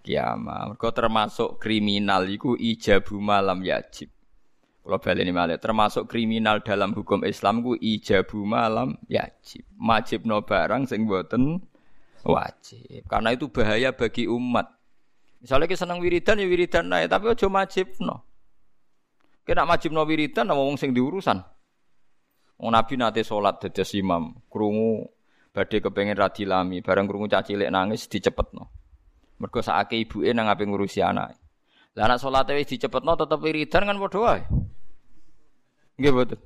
kiamah. Mergo termasuk kriminal iku ijabu malam yajib. Kalau baleni malih termasuk kriminal dalam hukum Islam ku ijabu malam yajib. Wajib no barang sing boten wajib. Karena itu bahaya bagi umat. Misalnya kita seneng wiridan ya wiridan naik, tapi aja wajib no. Kena wajib no wiridan sama wong sing diurusan. Wong Nabi nate sholat dados imam, krungu badhe kepengen radilami, bareng krungu cacilik nangis dicepetno. Mergo sakake ibuke nang ape ngurusi anak. Lah anak salate wis dicepetno tetep wiridan kan padha wae. Nggih betul.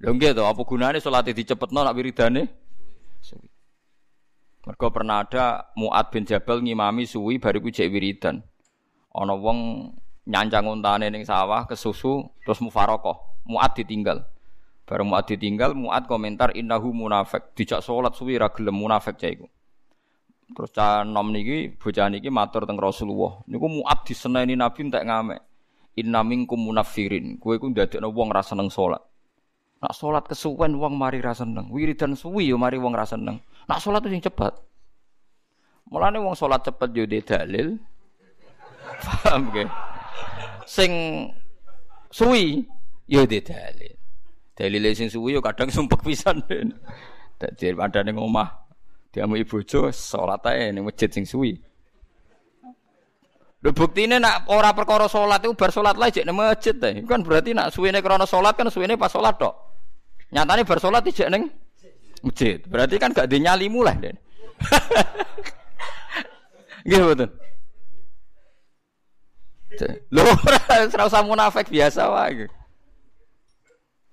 Lho nggih to, apa gunane salat dicepetno nak wiridane? Mergo pernah ada Muad bin Jabal ngimami suwi bariku jek wiridan. Ana wong nyancang untane ning sawah kesusu terus mufarokoh. Muad ditinggal. Bareng Mu'ad ditinggal, Mu'ad komentar innahu munafik. Dijak salat suwi ra gelem munafik cah iku. Terus cah nom niki bocah niki matur teng Rasulullah. Niku Mu'ad diseneni Nabi entek ngamek. Inna minkum munafirin. Kowe iku ndadekno wong ra seneng salat. Nak salat kesuwen wong mari ra seneng. Wiridan suwi yo mari wong ra seneng. Nak salat sing cepet. Mulane wong salat cepet yo dalil. Paham ge? Sing suwi yo dalil. Dalil sing suwi yo kadang sumpek pisan. Dadi padha ning omah diamu bojo salat ae ning masjid sing suwi. Lho buktine nak ora perkara salat iku bar salat lah jek ning masjid ta. Kan berarti nak suwene krana salat kan suwene pas salat tok. Nyatane bar salat ijek ning masjid. Berarti kan gak dinyali mulai Den. Nggih betul. Lho ora usah munafik biasa wae.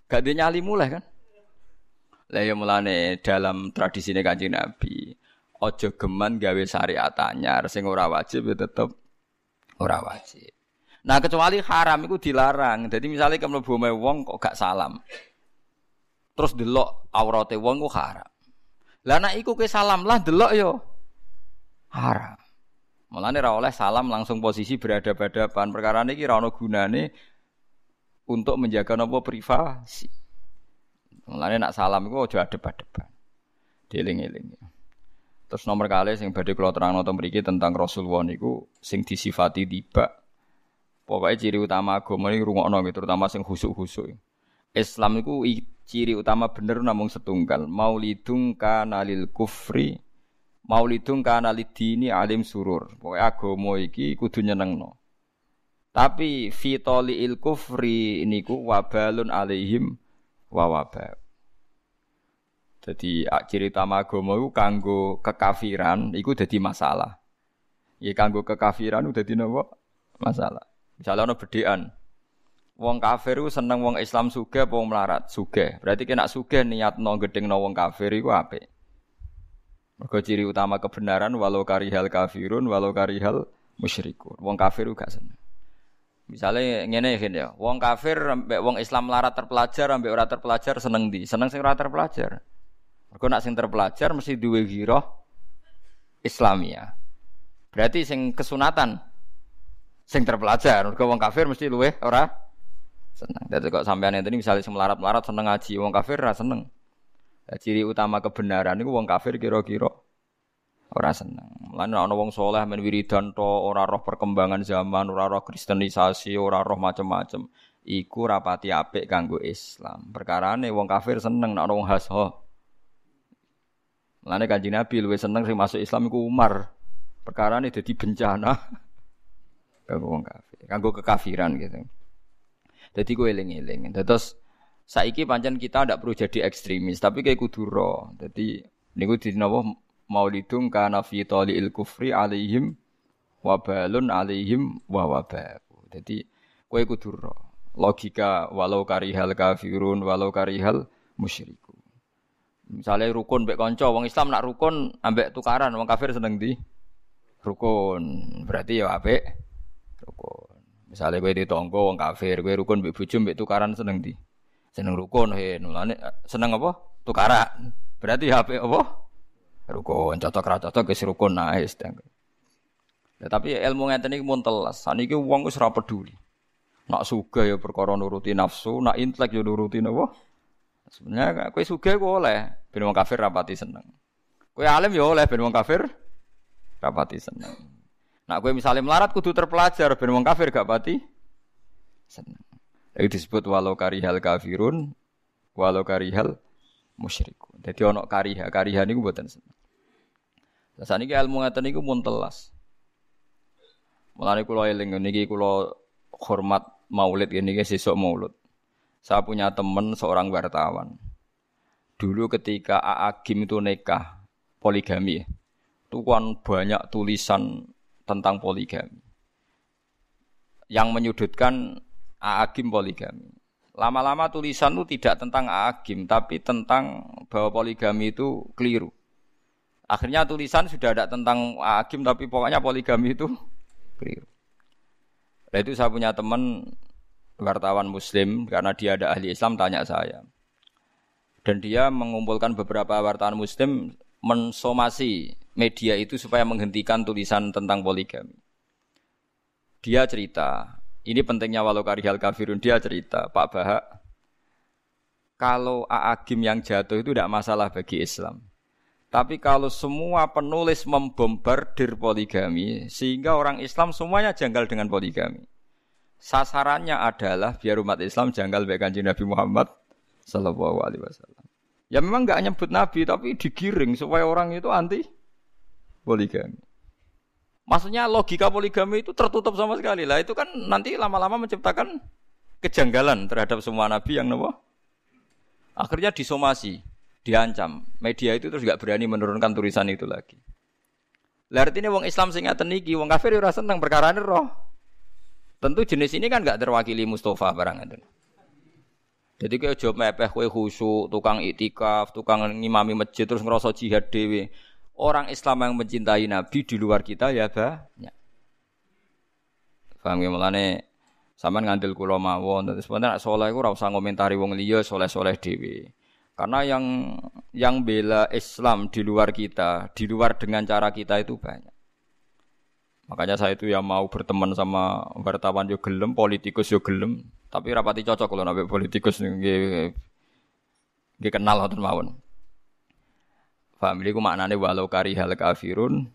Gak dinyali mulai kan. Lah ya mulane dalam tradisi Kanjeng Nabi, ojo geman gawe syariat anyar sing ora wajib ya tetep ora wajib. Nah kecuali haram itu dilarang. Jadi misalnya kamu mlebu wong kok gak salam terus delok aurate wong ku haram. Lah nek iku ke salam lah delok yo haram. Mulane ra oleh salam langsung posisi berhadapan-hadapan. Perkara niki ra ono gunane untuk menjaga nopo privasi. Mulane nak salam iku aja adep-adepan. Dieling-eling. Terus nomor kali sing badhe kula terangno teng mriki tentang Rasulullah niku sing disifati tiba. Pokoknya ciri utama agama ini rungokno gitu, terutama sing khusuk-khusuk. Islam itu ciri utama bener namung setunggal. Maulidung kanalil kufri, maulidung kanalid dini alim surur. Pokoknya agama iki kudu nyenengno. Tapi fitoli il kufri niku wabalun alaihim wa wabal. Jadi ciri utama agama itu kanggo kekafiran, itu jadi masalah. Ya kanggo kekafiran itu jadi Masalah. Misalnya ada bedean, Wong kafir ku seneng wong Islam suge apa wong melarat? Suge. Berarti kena suge niat no gedeng no wong kafir apik. Mergo ciri utama kebenaran walau karihal kafirun walau karihal musyrikun. Wong kafir gak seneng. Misalnya ngene ya, wong kafir ambek wong Islam melarat terpelajar ambek ora terpelajar seneng di, seneng sing ora terpelajar. Mergo nak sing terpelajar mesti duwe giroh Islamia. Berarti sing kesunatan sing terpelajar, mergo wong kafir mesti luwe ora seneng. Jadi kok sampean ini misalnya semelarat-melarat seneng ngaji, wong kafir ra seneng. Ciri utama kebenaran itu wong kafir kira-kira ora seneng. Lan ana wong soleh men wiridan to ora roh perkembangan zaman, ora roh kristenisasi, ora roh macem-macem. Iku rapati apik kanggo Islam. Perkarane wong kafir seneng nek ana wong hasho. Mulane Kanjeng Nabi luwih seneng sing masuk Islam iku Umar. Perkara ini jadi bencana kanggo wong kafir, kanggo kekafiran gitu. Jadi gue eling-eling. Terus saiki pancen kita tidak perlu jadi ekstremis, tapi kayak kudu ro. Jadi niku di nawa maulidung kana fi il kufri alaihim wabalun alaihim wa wababu. Jadi kowe kudu. Logika walau karihal kafirun walau karihal musyriku. Misalnya rukun mbek kanca wong Islam nak rukun ambek tukaran wong kafir seneng di rukun. Berarti ya apik rukun. Misalnya gue ditonggo wong kafir, gue rukun mbek bojo mbek tukaran seneng di. Seneng rukun he, nulane seneng apa? Tukaran. Berarti HP apa? Rukun, cocok ra cocok wis rukun nae Ya, tapi ilmu ngeten iki mun telas. Saniki wong wis ora peduli. Nak sugih ya perkara nuruti nafsu, nak intelek ya nuruti napa? Sebenarnya kowe sugih kok oleh ben wong kafir rapati seneng. Kowe alim ya oleh ben wong kafir rapati seneng. Nak gue misalnya melarat kudu terpelajar ben wong kafir gak pati seneng. Itu disebut walau karihal kafirun walau karihal musyriku. Jadi ono kariha, kariha niku mboten seneng. Lah saniki ilmu ngaten niku mun telas. Mulane kula eling niki kula hormat maulid ini guys sesuk maulid. Saya punya teman seorang wartawan. Dulu ketika Aagim itu nikah poligami, itu kan banyak tulisan tentang poligami. Yang menyudutkan Aagim poligami. Lama-lama tulisan itu tidak tentang Aagim, tapi tentang bahwa poligami itu keliru. Akhirnya tulisan sudah ada tentang Aagim, tapi pokoknya poligami itu keliru. Nah itu saya punya teman wartawan muslim, karena dia ada ahli Islam, tanya saya. Dan dia mengumpulkan beberapa wartawan muslim mensomasi media itu supaya menghentikan tulisan tentang poligami. Dia cerita, ini pentingnya walau karihal kafirun, dia cerita, Pak Bahak, kalau Aagim yang jatuh itu tidak masalah bagi Islam. Tapi kalau semua penulis membombardir poligami, sehingga orang Islam semuanya janggal dengan poligami. Sasarannya adalah biar umat Islam janggal baik kanji Nabi Muhammad Sallallahu Alaihi Wasallam. Ya memang nggak nyebut Nabi, tapi digiring supaya orang itu anti poligami. Maksudnya logika poligami itu tertutup sama sekali lah. Itu kan nanti lama-lama menciptakan kejanggalan terhadap semua Nabi yang nopo. Akhirnya disomasi diancam. Media itu terus gak berani menurunkan tulisan itu lagi. Lah artinya wong Islam sing ngaten iki, wong kafir ora seneng perkara roh. Tentu jenis ini kan gak terwakili Mustafa barang itu. Jadi kayak job mepeh kue khusyuk, tukang itikaf, tukang ngimami masjid terus ngerasa jihad dewi. Orang Islam yang mencintai Nabi di luar kita ya banyak. Paham ya mulane sampean ngandel kula mawon terus sebenarnya soleh ku ora usah ngomentari wong liya soleh-soleh dhewe. Karena yang yang bela Islam di luar kita, di luar dengan cara kita itu banyak. Makanya saya itu ya mau berteman sama wartawan yo gelem, politikus yo gelem, tapi rapati cocok kalau nabi politikus nggih nggih kenal ngoten mawon. Paham ku maknane walau karihal kafirun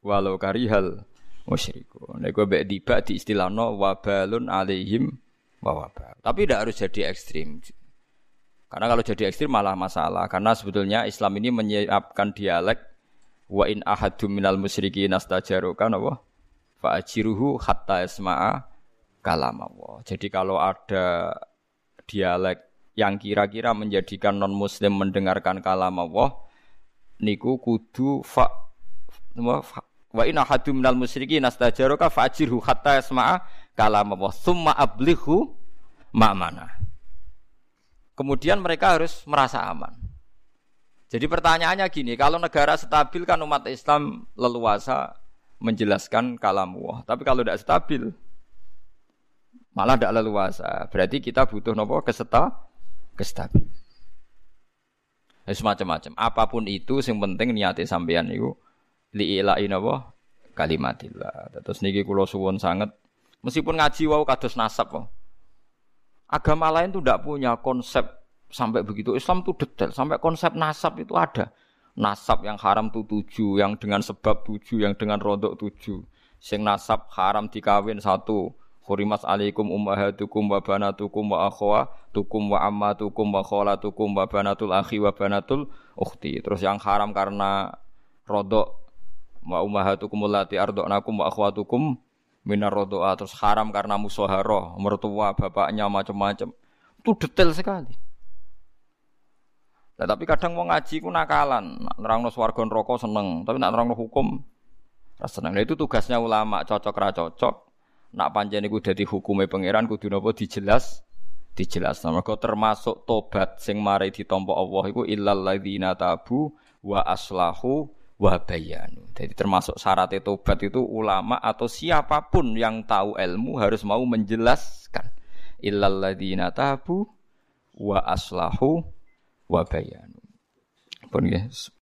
walau karihal musyrikun. Nek gue tiba di istilahno wabalun alaihim wa Tapi tidak harus jadi ekstrim. Karena kalau jadi ekstrim malah masalah. Karena sebetulnya Islam ini menyiapkan dialek wa in ahadum minal musyrikin nastajaruka apa? Fa ajiruhu hatta isma'a kalam Allah. Jadi kalau ada dialek yang kira-kira menjadikan non muslim mendengarkan kalam Allah niku kudu fa, wa in ahadum minal musyrikin nastajaruka fa hatta isma'a kalam Allah. Summa ablihu ma'mana. Kemudian mereka harus merasa aman. Jadi pertanyaannya gini, kalau negara stabil kan umat Islam leluasa menjelaskan kalam Allah. Tapi kalau tidak stabil, malah tidak leluasa. Berarti kita butuh nopo keseta, kestabil. Ya, semacam-macam. Apa pun itu, yang penting niati sampean itu liilai nopo kalimatillah. Terus niki kulo suwon sangat. Meskipun ngaji wau kados nasab wau. Agama lain tuh tidak punya konsep sampai begitu. Islam tuh detail, sampai konsep nasab itu ada. Nasab yang haram tuh tujuh, yang dengan sebab tujuh, yang dengan rodok tujuh. Sing nasab haram dikawin satu. Hurimas alaikum ummahatukum wa banatukum wa akhwatukum wa ammatukum wa kholatukum wa banatul akhi wa banatul ukhti. Terus yang haram karena rodok wa ummahatukum allati arda'nakum wa akhwatukum minar rodoa terus haram karena musoharoh mertua bapaknya macam-macam. Itu detail sekali. Nah, tapi kadang mau ngaji ku nakalan. Nerang no swarga rokok seneng. Tapi nak nerang no hukum seneng. Nah, itu tugasnya ulama. Cocok ra cocok. Nak panjang iku dadi hukume pangeran kudu napa? Dijelas. Dijelas. Mergo termasuk tobat sing mari ditampa Allah iku illal ladzina tabu wa aslahu wabayanu. Jadi termasuk syarat tobat itu ulama atau siapa pun yang tahu ilmu harus mau menjelaskan. Illalladzina tabu wa aslahu wabayanu. Pun ya,